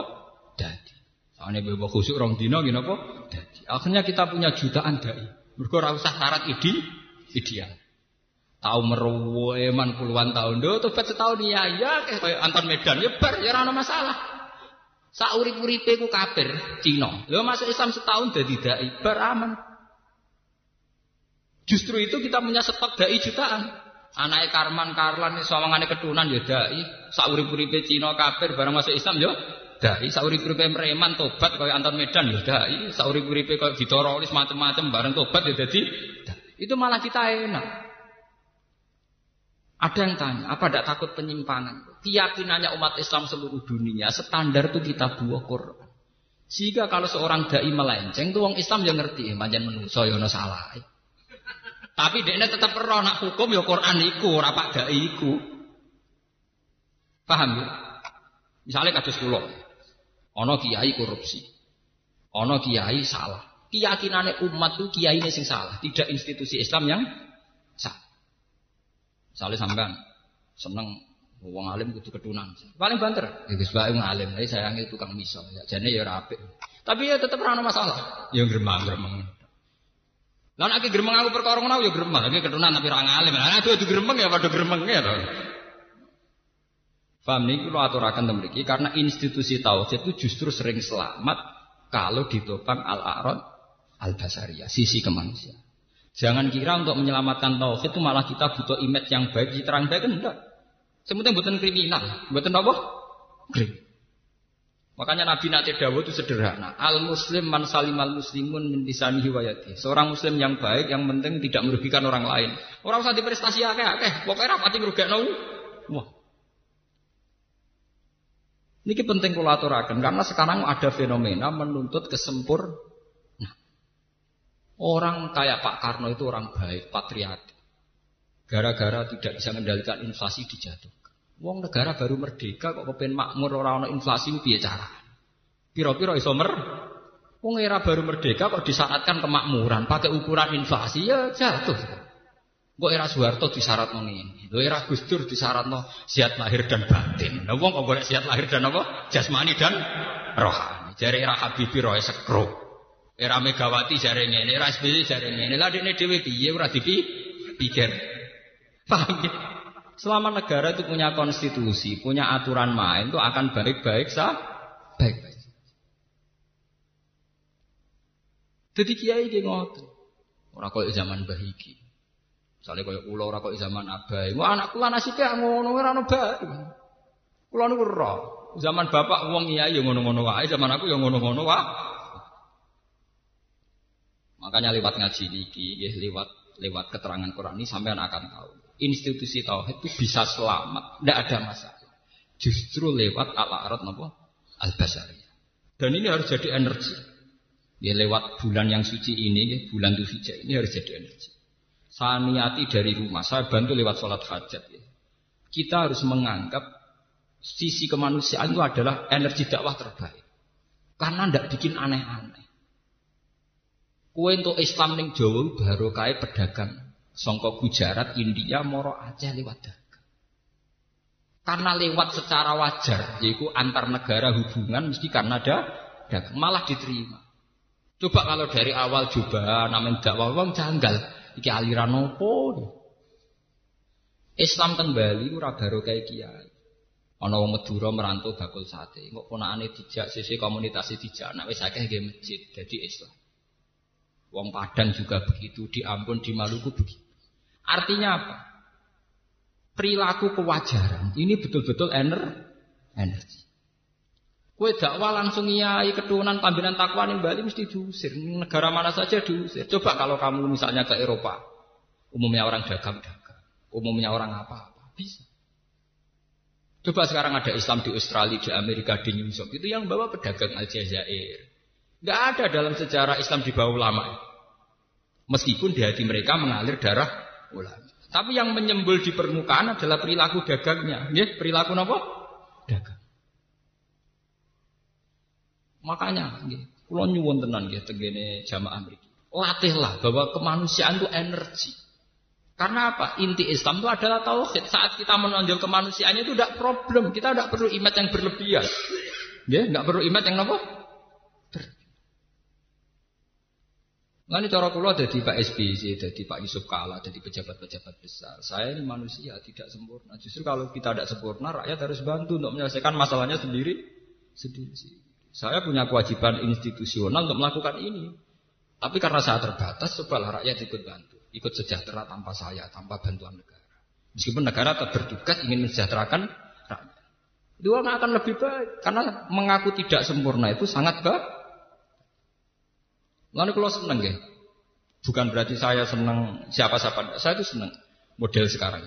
Dadi. Sawane bebo khusuk rong dina ya napa? Dadi. Akhirnya kita punya jutaan dai. Mergo ora usah syarat ide ideal. Tahu meruweman puluhan tahun do tobat setahun ya ya kayak Anton Medan ya bar ya masalah. Saurip-uripe ku kafir Cina. Lho masuk Islam setahun dadi dai bar aman. Justru itu kita punya stok dai jutaan. Anaknya Karman, Karlan, sawangane ketunan ya dai. Saurip-uripe Cina kafir barang masuk Islam ya dai. Saurip-uripe Preman tobat kaya Anton Medan ya dai. Saurip-uripe kaya Vitorolis macam-macam bareng tobat ya dadi Itu malah kita enak. Ada yang tanya, apa tidak takut penyimpangan? Keyakinannya umat Islam seluruh dunia, standar itu kita buah Quran. Sehingga kalau seorang dai melenceng, tuh orang Islam yang ngerti, manjan menungso ya salah. Tapi dia tetap perlu nak hukum ya Quran iku, ora pak dai iku. Paham ya? Misalnya kados kula. Ana kiai korupsi. Ana kiai salah. Keyakinannya umat itu kiai ini sing salah, tidak institusi Islam yang salah. Misalnya sampean seneng wong alim kudu ketunan. Paling banter. Ya wis bae ngalim, tapi sayangi tukang miso. Ya ya rapik. Tapi ya tetap ora masalah. Ya gremang-gremeng. Lah nek gremeng aku perkara ngono ya gremeng, iki ketunan tapi ora ngalim. Lah aduh adu gremeng ya padha gremenge to. Paham nih kalau aturakan mriki karena institusi tauhid itu justru sering selamat kalau ditopang al-arad al-basariyah, sisi kemanusiaan. Jangan kira untuk menyelamatkan tauhid itu malah kita butuh image yang baik, terang baik enggak. Semuanya buatan kriminal, buatan apa? Kriminal. Makanya Nabi Nate Dawo itu sederhana. Al Muslim man salim al Muslimun min lisanihi Seorang Muslim yang baik, yang penting tidak merugikan orang lain. Orang usah diprestasi akeh akeh. Pokoknya rapati ngrugekno. Wah. Ini penting kula karena sekarang ada fenomena menuntut kesempur. Nah, orang kayak Pak Karno itu orang baik, patriatik. Gara-gara tidak bisa mengendalikan inflasi dijatuhkan. Wong negara baru merdeka kok kepen makmur ora ana inflasi piye cara? Piro-piro iso mer? Wong era baru merdeka kok disyaratkan kemakmuran pakai ukuran inflasi ya jatuh. Kok era Soeharto disyarat ngene. Lho era Gus Dur disyaratno siat lahir dan batin. Lah wong kok golek siat lahir dan apa? Jasmani dan rohani. Jare era Habibie roe sekro. Era Megawati jare ngene, era SBY jare ngene. Lah dekne dhewe piye ora dipikir. Paham ya? Selama negara itu punya konstitusi, punya aturan main, itu akan baik-baik sah, baik-baik. Jadi kiai dia ngotot. Orang kau zaman bahiki. Misalnya kau ulo orang kau zaman abai. Wah anak kula nasibnya ngono ora ono bae. Kula niku roh. Zaman bapak uang iya yang ngono-ngono wae, zaman aku yang ngono-ngono wae. Makanya lewat ngaji niki, lewat lewat keterangan Quran ini sampean akan tahu institusi tauhid itu bisa selamat, tidak ada masalah. Justru lewat al-arad napa? Al-basariyah. Dan ini harus jadi energi. Ya lewat bulan yang suci ini, ya, bulan Dzulhijjah ini harus jadi energi. Saya niati dari rumah, saya bantu lewat sholat hajat. Ya. Kita harus menganggap sisi kemanusiaan itu adalah energi dakwah terbaik. Karena tidak bikin aneh-aneh. Kue untuk Islam yang jauh baru kayak pedagang Songkok Gujarat, India, Moro Aceh lewat dagang. Karena lewat secara wajar, yaitu antar negara hubungan mesti karena ada dagang, malah diterima. Coba kalau dari awal coba namanya dakwah wong janggal, iki aliran opo? Islam teng Bali ora kayak kiai. Ana wong Madura merantau bakul sate, kok ponakane dijak sisi komunitas dijak, nek wis akeh nggih masjid, dadi Islam. Wong Padang juga begitu, di Ambon, di Maluku begitu. Artinya apa? Perilaku kewajaran ini betul-betul ener energi. Kue dakwah langsung iai keturunan pambinan takwa nih Bali mesti diusir. Negara mana saja diusir. Coba kalau kamu misalnya ke Eropa, umumnya orang dagang-dagang, umumnya orang apa-apa, bisa. Coba sekarang ada Islam di Australia, di Amerika, di New York. Itu yang bawa pedagang Aljazair. Nggak ada dalam sejarah Islam di bawah ulama. Meskipun di hati mereka mengalir darah ulama. Tapi yang menyembul di permukaan adalah perilaku dagangnya. Ya, perilaku apa? Dagang. Makanya, ya, kalau nyuwun tenan ya, tegene jamaah mriki. Latihlah bahwa kemanusiaan itu energi. Karena apa? Inti Islam itu adalah tauhid. Saat kita menonjol kemanusiaannya itu tidak problem. Kita tidak perlu imat yang berlebihan. Ya, nggak perlu imat yang apa? Lalu cara kula jadi Pak SBY, jadi Pak Yusuf Kala, jadi pejabat-pejabat besar. Saya ini manusia tidak sempurna. Justru kalau kita tidak sempurna, rakyat harus bantu untuk menyelesaikan masalahnya sendiri. Sendiri. Saya punya kewajiban institusional untuk melakukan ini. Tapi karena saya terbatas, cobalah rakyat ikut bantu, ikut sejahtera tanpa saya, tanpa bantuan negara. Meskipun negara tetap bertugas ingin mensejahterakan rakyat. Dua akan lebih baik karena mengaku tidak sempurna itu sangat baik. Lalu kalau seneng ya, bukan berarti saya seneng siapa-siapa, saya itu seneng model sekarang.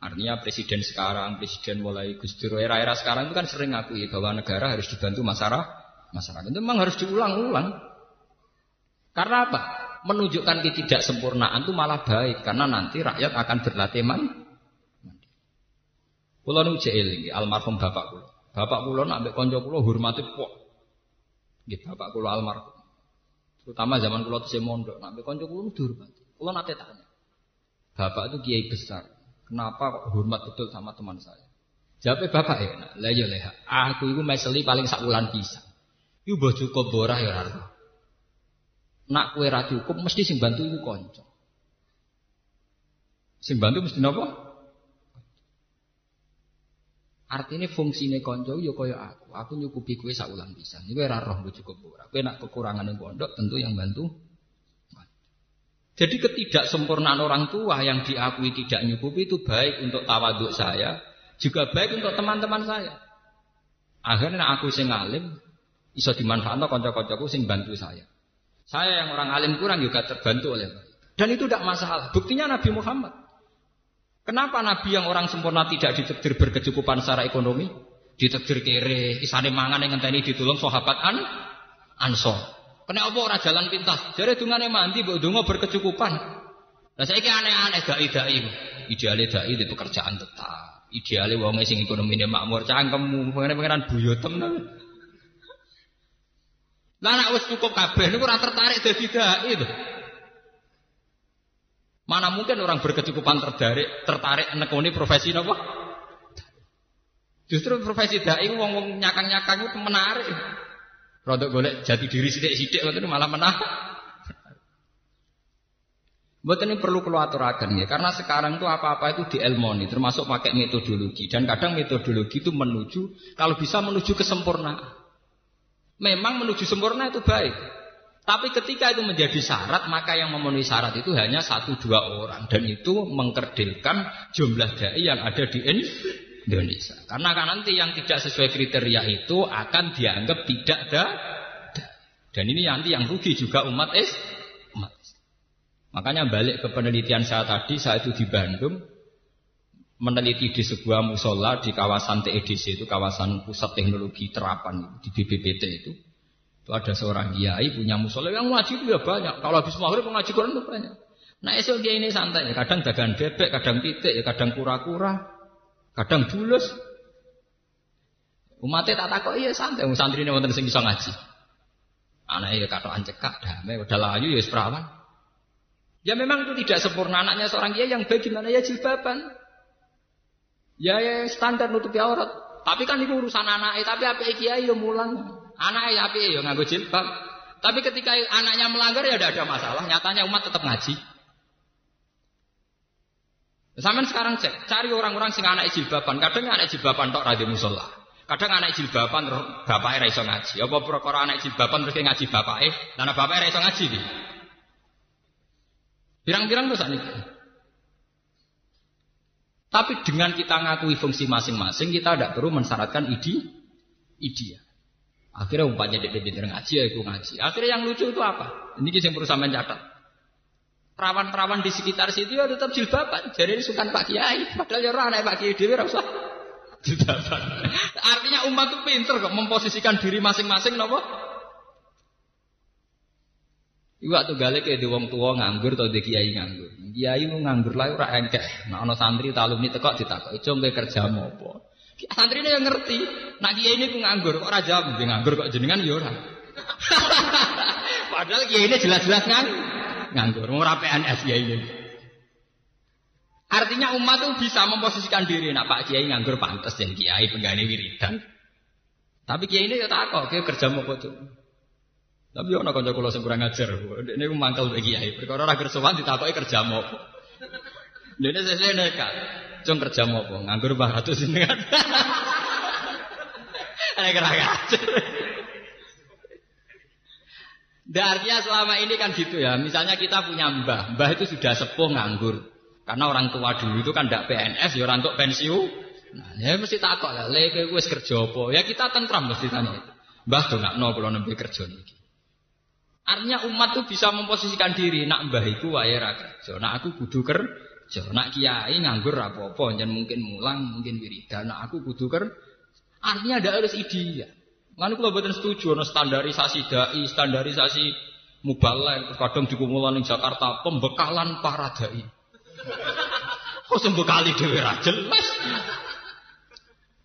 Artinya presiden sekarang, presiden mulai Gus Dur era-era sekarang itu kan sering ngakui bahwa negara harus dibantu masyarakat. Masyarakat itu memang harus diulang-ulang. Karena apa? Menunjukkan ketidaksempurnaan itu malah baik karena nanti rakyat akan berlatih man. Kulo nu eling almarhum bapak kulo. Bapak kulo nak ambek kanca kulo hormati pok. Nggih bapak kulo almarhum. Terutama zaman kulo tesih mondok, nak kanca kulo dihormati. Kulo nate tanya. Bapak itu kiai besar. Kenapa kok hormat betul sama teman saya? Jawabnya bapak ya, nah, ya leha. Aku itu meseli paling sak bulan bisa. Iku mbah cukup borah ya ora. Nak kue ra cukup mesti sing bantu iku kanca. Sing bantu mesti napa? Artinya fungsinya konco yo koyo aku. Aku nyukupi kue saulang bisa. Ini kue roh gue cukup ora. Kue nak kekurangan yang pondok tentu yang bantu. Jadi ketidaksempurnaan orang tua yang diakui tidak nyukupi itu baik untuk tawaduk saya, juga baik untuk teman-teman saya. Akhirnya aku sing alim iso dimanfaatkan konco-koncoku sing bantu saya. Saya yang orang alim kurang juga terbantu oleh mereka. Dan itu tidak masalah. Buktinya Nabi Muhammad. Kenapa Nabi yang orang sempurna tidak ditakdir berkecukupan secara ekonomi? Ditakdir kere, isane mangan yang ngenteni ditulung sahabat an ansor. Kena apa ora jalan pintas? Jare dungane mandi mbok donga berkecukupan. Lah saiki aneh-aneh dai-dai. Ideale dai di pekerjaan tetap. Ideale wong sing ekonomine makmur cangkemmu, pengen-pengenan buyotem. Lah nek wis cukup kabeh niku ora tertarik dadi dai lho. Mana mungkin orang berkecukupan tertarik tertarik nekoni profesi apa? Justru profesi dai wong wong nyakang-nyakang itu menarik. Rodok golek jati diri sidik-sidik itu malah menarik. Buat ini perlu keluaturakan ya, karena sekarang tuh apa-apa itu dielmoni, termasuk pakai metodologi. Dan kadang metodologi itu menuju, kalau bisa menuju kesempurnaan. Memang menuju sempurna itu baik. Tapi ketika itu menjadi syarat, maka yang memenuhi syarat itu hanya satu dua orang. Dan itu mengkerdilkan jumlah dai yang ada di Indonesia. Karena kan nanti yang tidak sesuai kriteria itu akan dianggap tidak ada. Dan ini nanti yang rugi juga umat. Umat. Makanya balik ke penelitian saya tadi, saya itu di Bandung, meneliti di sebuah musola di kawasan TEDC itu kawasan pusat teknologi terapan di BPPT itu itu ada seorang kiai punya musola yang ngaji itu ya banyak. Kalau habis maghrib mengaji Quran itu banyak. Nah esok dia ini santai ya. Kadang dagang bebek, kadang titik, ya kadang kura-kura, kadang bulus. Umatnya tak takut iya santai. Santri ini sing bisa ngaji. Anaknya ya kata ancekak, damai, udah layu ya seperawan. Ya memang itu tidak sempurna anaknya seorang kiai yang baik gimana ya jilbaban. Ya, ya standar nutupi aurat. Tapi kan itu urusan anaknya, tapi apa kiai ya mulang. Anak ya api ya nganggo jilbab. Tapi ketika anaknya melanggar ya tidak ada masalah. Nyatanya umat tetap ngaji. Sampai sekarang cek, cari orang-orang sing anak jilbaban. Kadang anak jilbaban tok radio musola. Kadang anak jilbaban bapaknya ra iso ngaji. Apa perkara anak jilbaban terus ngaji bapaknya, dan bapaknya ra iso ngaji. Pirang-pirang tuh saat. Tapi dengan kita ngakui fungsi masing-masing, kita tidak perlu mensyaratkan ide, ide. Akhirnya umpamanya dia pinter ngaji ya itu ngaji. Akhirnya yang lucu itu apa? Ini yang perlu sampean catat. Perawan-perawan di sekitar situ ya tetap jilbaban. Jadi ini sukan Pak Kiai. Padahal ya orang Pak Kiai dewi rasa <laughs> jilbaban. Artinya umat itu pinter kok memposisikan diri masing-masing nopo Iku waktu gale ke wong tua nganggur atau di kiai nganggur. Kiai mau nganggur lah ora engkek. Nah ana santri talumi tekok ditakoki, "Cung kowe kerja apa?" Santri ini yang ngerti. Nak kiai ini ku nganggur kok jawab, dia nganggur kok jenengan ya ora. <laughs> Padahal kiai ini jelas-jelas ngang nganggur. Mau PNS kiai ini. Artinya umat tuh bisa memposisikan diri. Nak Pak Kiai nganggur pantas jadi kiai penggani wiridan. Tapi kiai ini ya takut, kiai kerja mau kok tapi ono kanca kula sing kurang ajar. Ini mangkel mbek kiai. Perkara ora kersowan ditakoki kerja mopo. Dene sesuk nekat. Cung kerja mopo? Nganggur 400 ini kan. Ana kurang ajar. artinya selama ini kan gitu ya. Misalnya kita punya mbah, mbah itu sudah sepuh nganggur. Karena orang tua dulu itu kan tidak PNS, ya orang untuk pensiun. Nah, ya mesti takut lah, lek wis kerja apa? Ya kita tentram mesti tanya itu. Mbah tuh nggak no kalau nembe kerja nih. Artinya umat tuh bisa memposisikan diri. Nak mbah iku wae ra kerja. Nak aku kudu kerja. Nak kiai nganggur apa-apa. Jangan mungkin mulang, mungkin wiridan. Nak aku kudu kerja. Artinya ada harus ideal. Lalu kalau buatan setuju, no standarisasi dai, standarisasi mubalek, kadang dikumulan di Jakarta, pembekalan para dai. Kok sembekali dewi jelas.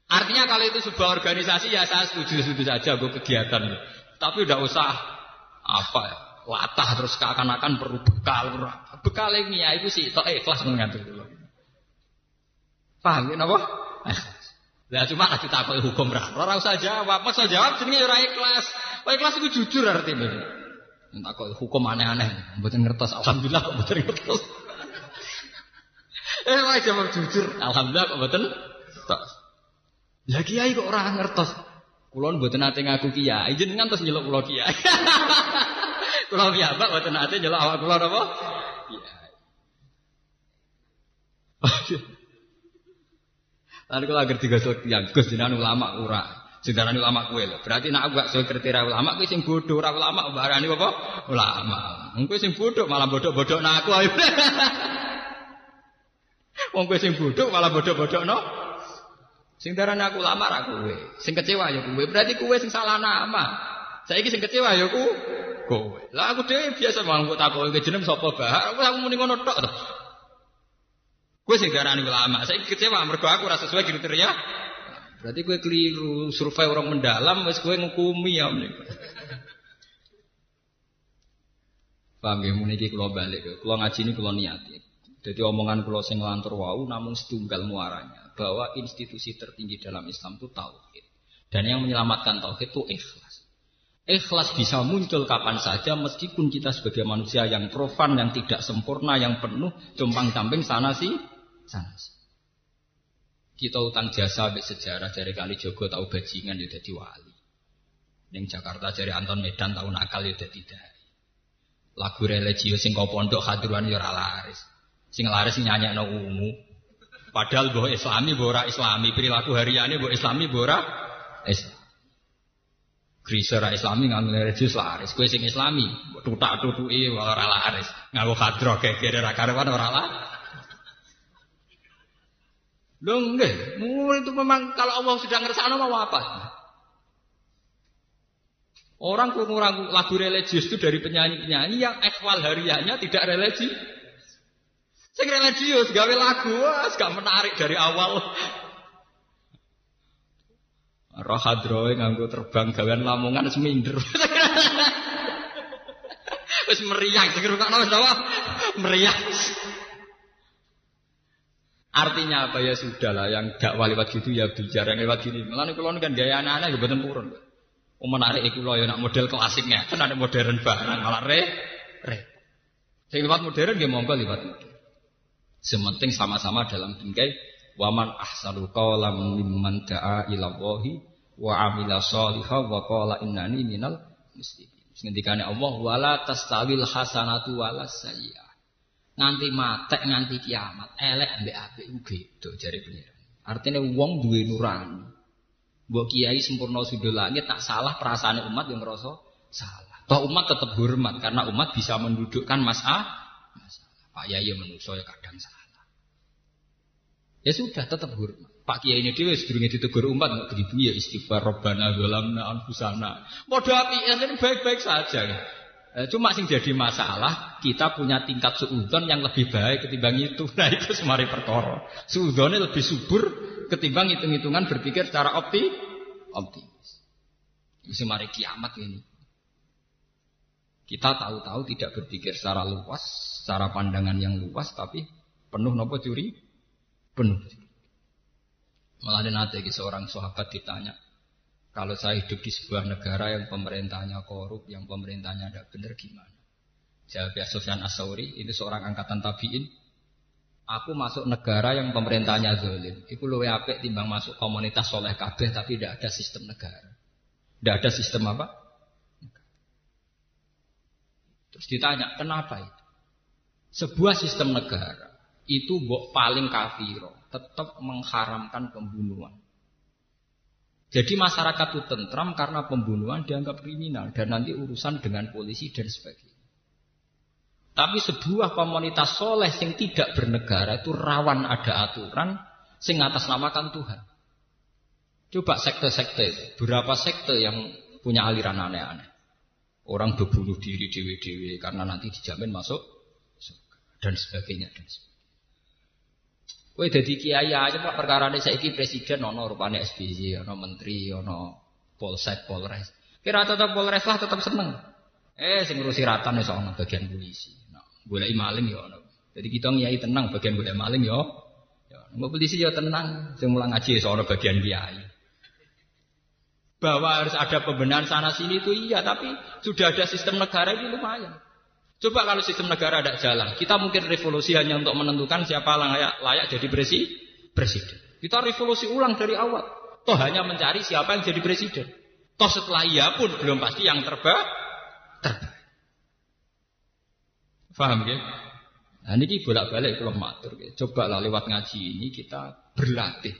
Artinya kalau itu sebuah organisasi ya saya setuju-setuju saja gue kegiatan. Tapi udah usah apa ya, latah terus seakan-akan perlu bekal bekal ini ya itu sih tok ikhlas mengatur dulu paham ya apa Lah cuma kasih takut hukum ra. Ora usah jawab, masa jawab jenenge ora ikhlas. Ora ikhlas itu jujur artinya. Takut hukum aneh-aneh, mboten ngertos. Alhamdulillah kok mboten ngertos. eh wae jawab jujur. Alhamdulillah kok mboten ngertos. Lah kiai kok ora ngertos. Kulon buat nate ngaku kiai, jenengan terus nyeluk kulo kiai. <laughs> kulo piyambak buat nate nyeluk awak kulo apa? Kiai. Lalu kalau agar tiga yang gus jenengan ulama ura. Sedarani ulama kue. Berarti nak gak soal kriteria ulama kue sing bodoh, ora ulama barani apa? Ulama. Kowe sing bodoh malah bodoh-bodoh nak aku. Wong kowe sing bodoh malah bodoh-bodoh no. Sing darane aku lama ra kowe. Sing kecewa ya kowe. Berarti kowe sing salah nama. Saiki sing kecewa ya ku kowe. Lah aku dhewe biasa mau kok takoki jeneng sapa bah. Aku aku muni ngono tok to. Kowe sing darani ulama. Saiki kecewa mergo aku ora sesuai kriteria. Berarti kowe keliru survei orang mendalam wis kowe ngukumi ya menika. Paham ya muni iki kula balik. Kula ngaji ini kula niati. Jadi omongan kula sing lantur wau namun setunggal muaranya bahwa institusi tertinggi dalam Islam itu tauhid. Dan yang menyelamatkan tauhid itu ikhlas. Ikhlas bisa muncul kapan saja meskipun kita sebagai manusia yang profan, yang tidak sempurna, yang penuh jompang camping sana sih, sana sih. Kita utang jasa sampai sejarah dari kali Jogo tahu bajingan ya jadi wali. Yang Jakarta dari Anton Medan tahu nakal ya jadi dari. Lagu religius sing kau pondok hadiruan ya laris. Sing laris nyanyi no ungu. Padahal bahwa islami bora islami perilaku hariannya bahwa islami bora Islam. Grisa islami nganggo religius laris. Kue sing islami tutak tutuki ora laris. Nganggo kadro geger ora karuan ora lah. Lho nggih, itu memang kalau Allah sudah ngersakno mau apa? Orang kurang lagu religius itu dari penyanyi-penyanyi yang ekwal hariannya tidak religi. Sing religius gawe lagu wah gak menarik dari awal. Roh hadroe nganggo terbang gawean lamongan seminder. Wis <laughs> meriang sing rungokno wis apa? Meriang. Artinya apa ya sudah lah yang gak lewat gitu ya bicara yang lewat gini. Malah kalau kan gaya anak-anak ya betul purun. Oh menarik iku ya nak model klasiknya, kan ada modern barang malah re re. Sing lewat modern ya monggo lewat modern. Sementing sama-sama dalam bingkai waman ahsanu qawlan mimman da'a ila Allahi wa amila sholiha wa qala innani minal muslimin. Ngendikane Allah wala tastawil hasanatu wala sayyi'ah. Nganti matek nganti kiamat, elek ambek apik beda jare pengiran. Artinya wong duwe nurani. Mbok kiai sempurna sudah langit tak salah perasaan umat yang ngerasa salah. Toh umat tetap hormat karena umat bisa mendudukkan masalah. Pak Yai menungso ya kadang salah. Ya sudah tetap hormat. Pak Kiai ini dia sedurunge ditegur umat nggak beribu ya istighfar Robbana zalamna anfusana. Modal api ini baik-baik saja. Eh, cuma sing jadi masalah kita punya tingkat suudon yang lebih baik ketimbang itu. <laughs> Nah itu semari perkara. Suudonnya lebih subur ketimbang hitung-hitungan berpikir secara opti optimis. Semari kiamat ini. Kita tahu-tahu tidak berpikir secara luas, secara pandangan yang luas, tapi penuh nopo curi, penuh. Malah ada nanti seorang sahabat ditanya, kalau saya hidup di sebuah negara yang pemerintahnya korup, yang pemerintahnya tidak benar gimana? Jawab Sofyan Asauri, itu seorang angkatan tabiin. Aku masuk negara yang pemerintahnya zalim. Itu luwe apik timbang masuk komunitas soleh kabeh tapi tidak ada sistem negara. Tidak ada sistem apa? Terus ditanya, kenapa itu? Sebuah sistem negara itu paling kafiro, tetap mengharamkan pembunuhan. Jadi masyarakat itu tentram karena pembunuhan dianggap kriminal dan nanti urusan dengan polisi dan sebagainya. Tapi sebuah komunitas soleh yang tidak bernegara itu rawan ada aturan sing atas namakan Tuhan. Coba sekte-sekte berapa sekte yang punya aliran aneh-aneh. Orang berbunuh diri dewi-dewi karena nanti dijamin masuk dan sebagainya dan sebagainya. Kowe dadi kiai aja Pak perkara ini saiki presiden ono rupane SBY, ono menteri, ono polsek, polres. Kira tetap polres lah tetap seneng. Eh sing ngurusi ratan wis ono bagian polisi. Nah, golek maling ya ono. Jadi kita ngiyai tenang bagian golek maling ya. Ya, polisi ya tenang, sing mulang ngaji ya bagian kiai bahwa harus ada pembenahan sana sini itu iya, tapi sudah ada sistem negara ini lumayan. Coba kalau sistem negara ada jalan, kita mungkin revolusi hanya untuk menentukan siapa layak, layak jadi presi, presiden. Kita revolusi ulang dari awal. Toh hanya mencari siapa yang jadi presiden. Toh setelah iya pun belum pasti yang terbaik. Terbaik. Faham ya? Nah ini bolak-balik kalau matur. Coba lah lewat ngaji ini kita berlatih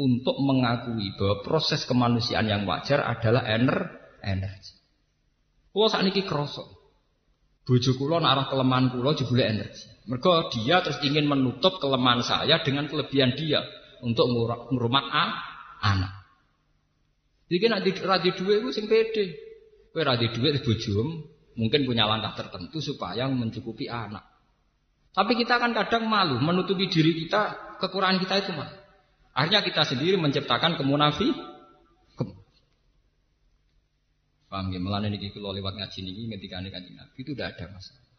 untuk mengakui bahwa proses kemanusiaan yang wajar adalah ener energi. Kulo saat ini krosok. Bojo kulo arah kelemahan kulo jebule energi. Mereka dia terus ingin menutup kelemahan saya dengan kelebihan dia untuk ngurumat anak. Jadi nanti radi dua itu sing pede. Kue radi dua bojom mungkin punya langkah tertentu supaya mencukupi anak. Tapi kita kan kadang malu menutupi diri kita kekurangan kita itu malu. Akhirnya kita sendiri menciptakan kemunafi. Paham ya? Melani ini kalau lewat ngaji ini ketika ini kanjeng Nabi itu tidak ada masalah.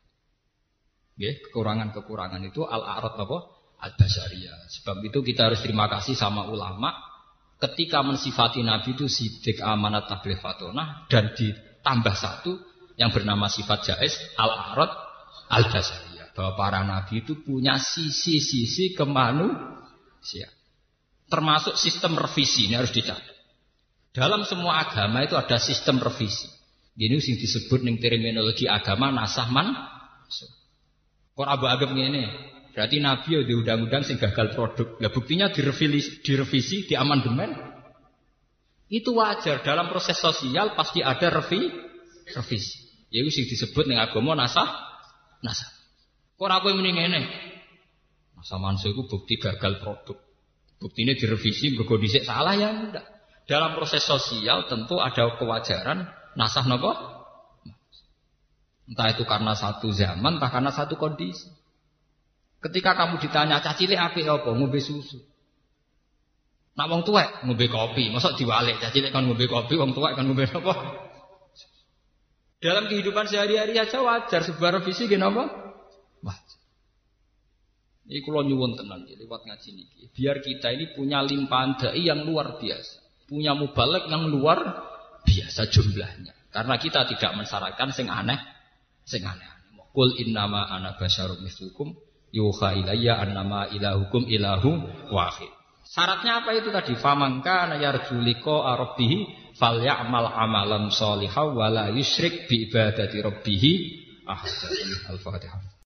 Ya, kekurangan-kekurangan itu al-arad apa? Al-basyariyah. Sebab itu kita harus terima kasih sama ulama ketika mensifati Nabi itu sidik amanat tabligh fatonah dan ditambah satu yang bernama sifat jais al-arad al-basyariyah. Bahwa para nabi itu punya sisi-sisi kemanusiaan. Termasuk sistem revisi ini harus dicatat. Dalam semua agama itu ada sistem revisi. Ini yang disebut nih terminologi agama nasahman. Kok abu agam ini? Berarti Nabi ya di undang-undang sing gagal produk. Lah buktinya direvisi, direvisi, di amandemen. Itu wajar dalam proses sosial pasti ada revi, revisi. Ya itu disebut nih agama nasah, nasah. Kok aku yang ini? Nasah mansuh itu bukti gagal produk. Bukti ini direvisi berkodisik salah ya enggak. Dalam proses sosial tentu ada kewajaran nasah nopo. Entah itu karena satu zaman, entah karena satu kondisi. Ketika kamu ditanya cacile api apa ngombe susu. Nak wong tuwek ngombe kopi, masa diwalik cacile kan ngombe kopi, wong tuwek kan ngombe apa? Dalam kehidupan sehari-hari aja wajar sebuah revisi gini apa? Ini kalau nyuwun tenang lewat ngaji niki. Biar kita ini punya limpahan dai yang luar biasa, punya mubalek yang luar biasa jumlahnya. Karena kita tidak mensyaratkan sing aneh, sing aneh. Kul innama ana basyarum mislukum yuha ilayya annama ilahukum ilahu wahid. Syaratnya apa itu tadi? Famangka yarjuliko arabbihi fal ya'mal amalan solihah wa la yusyrik bi ibadati rabbih. Al-Fatihah.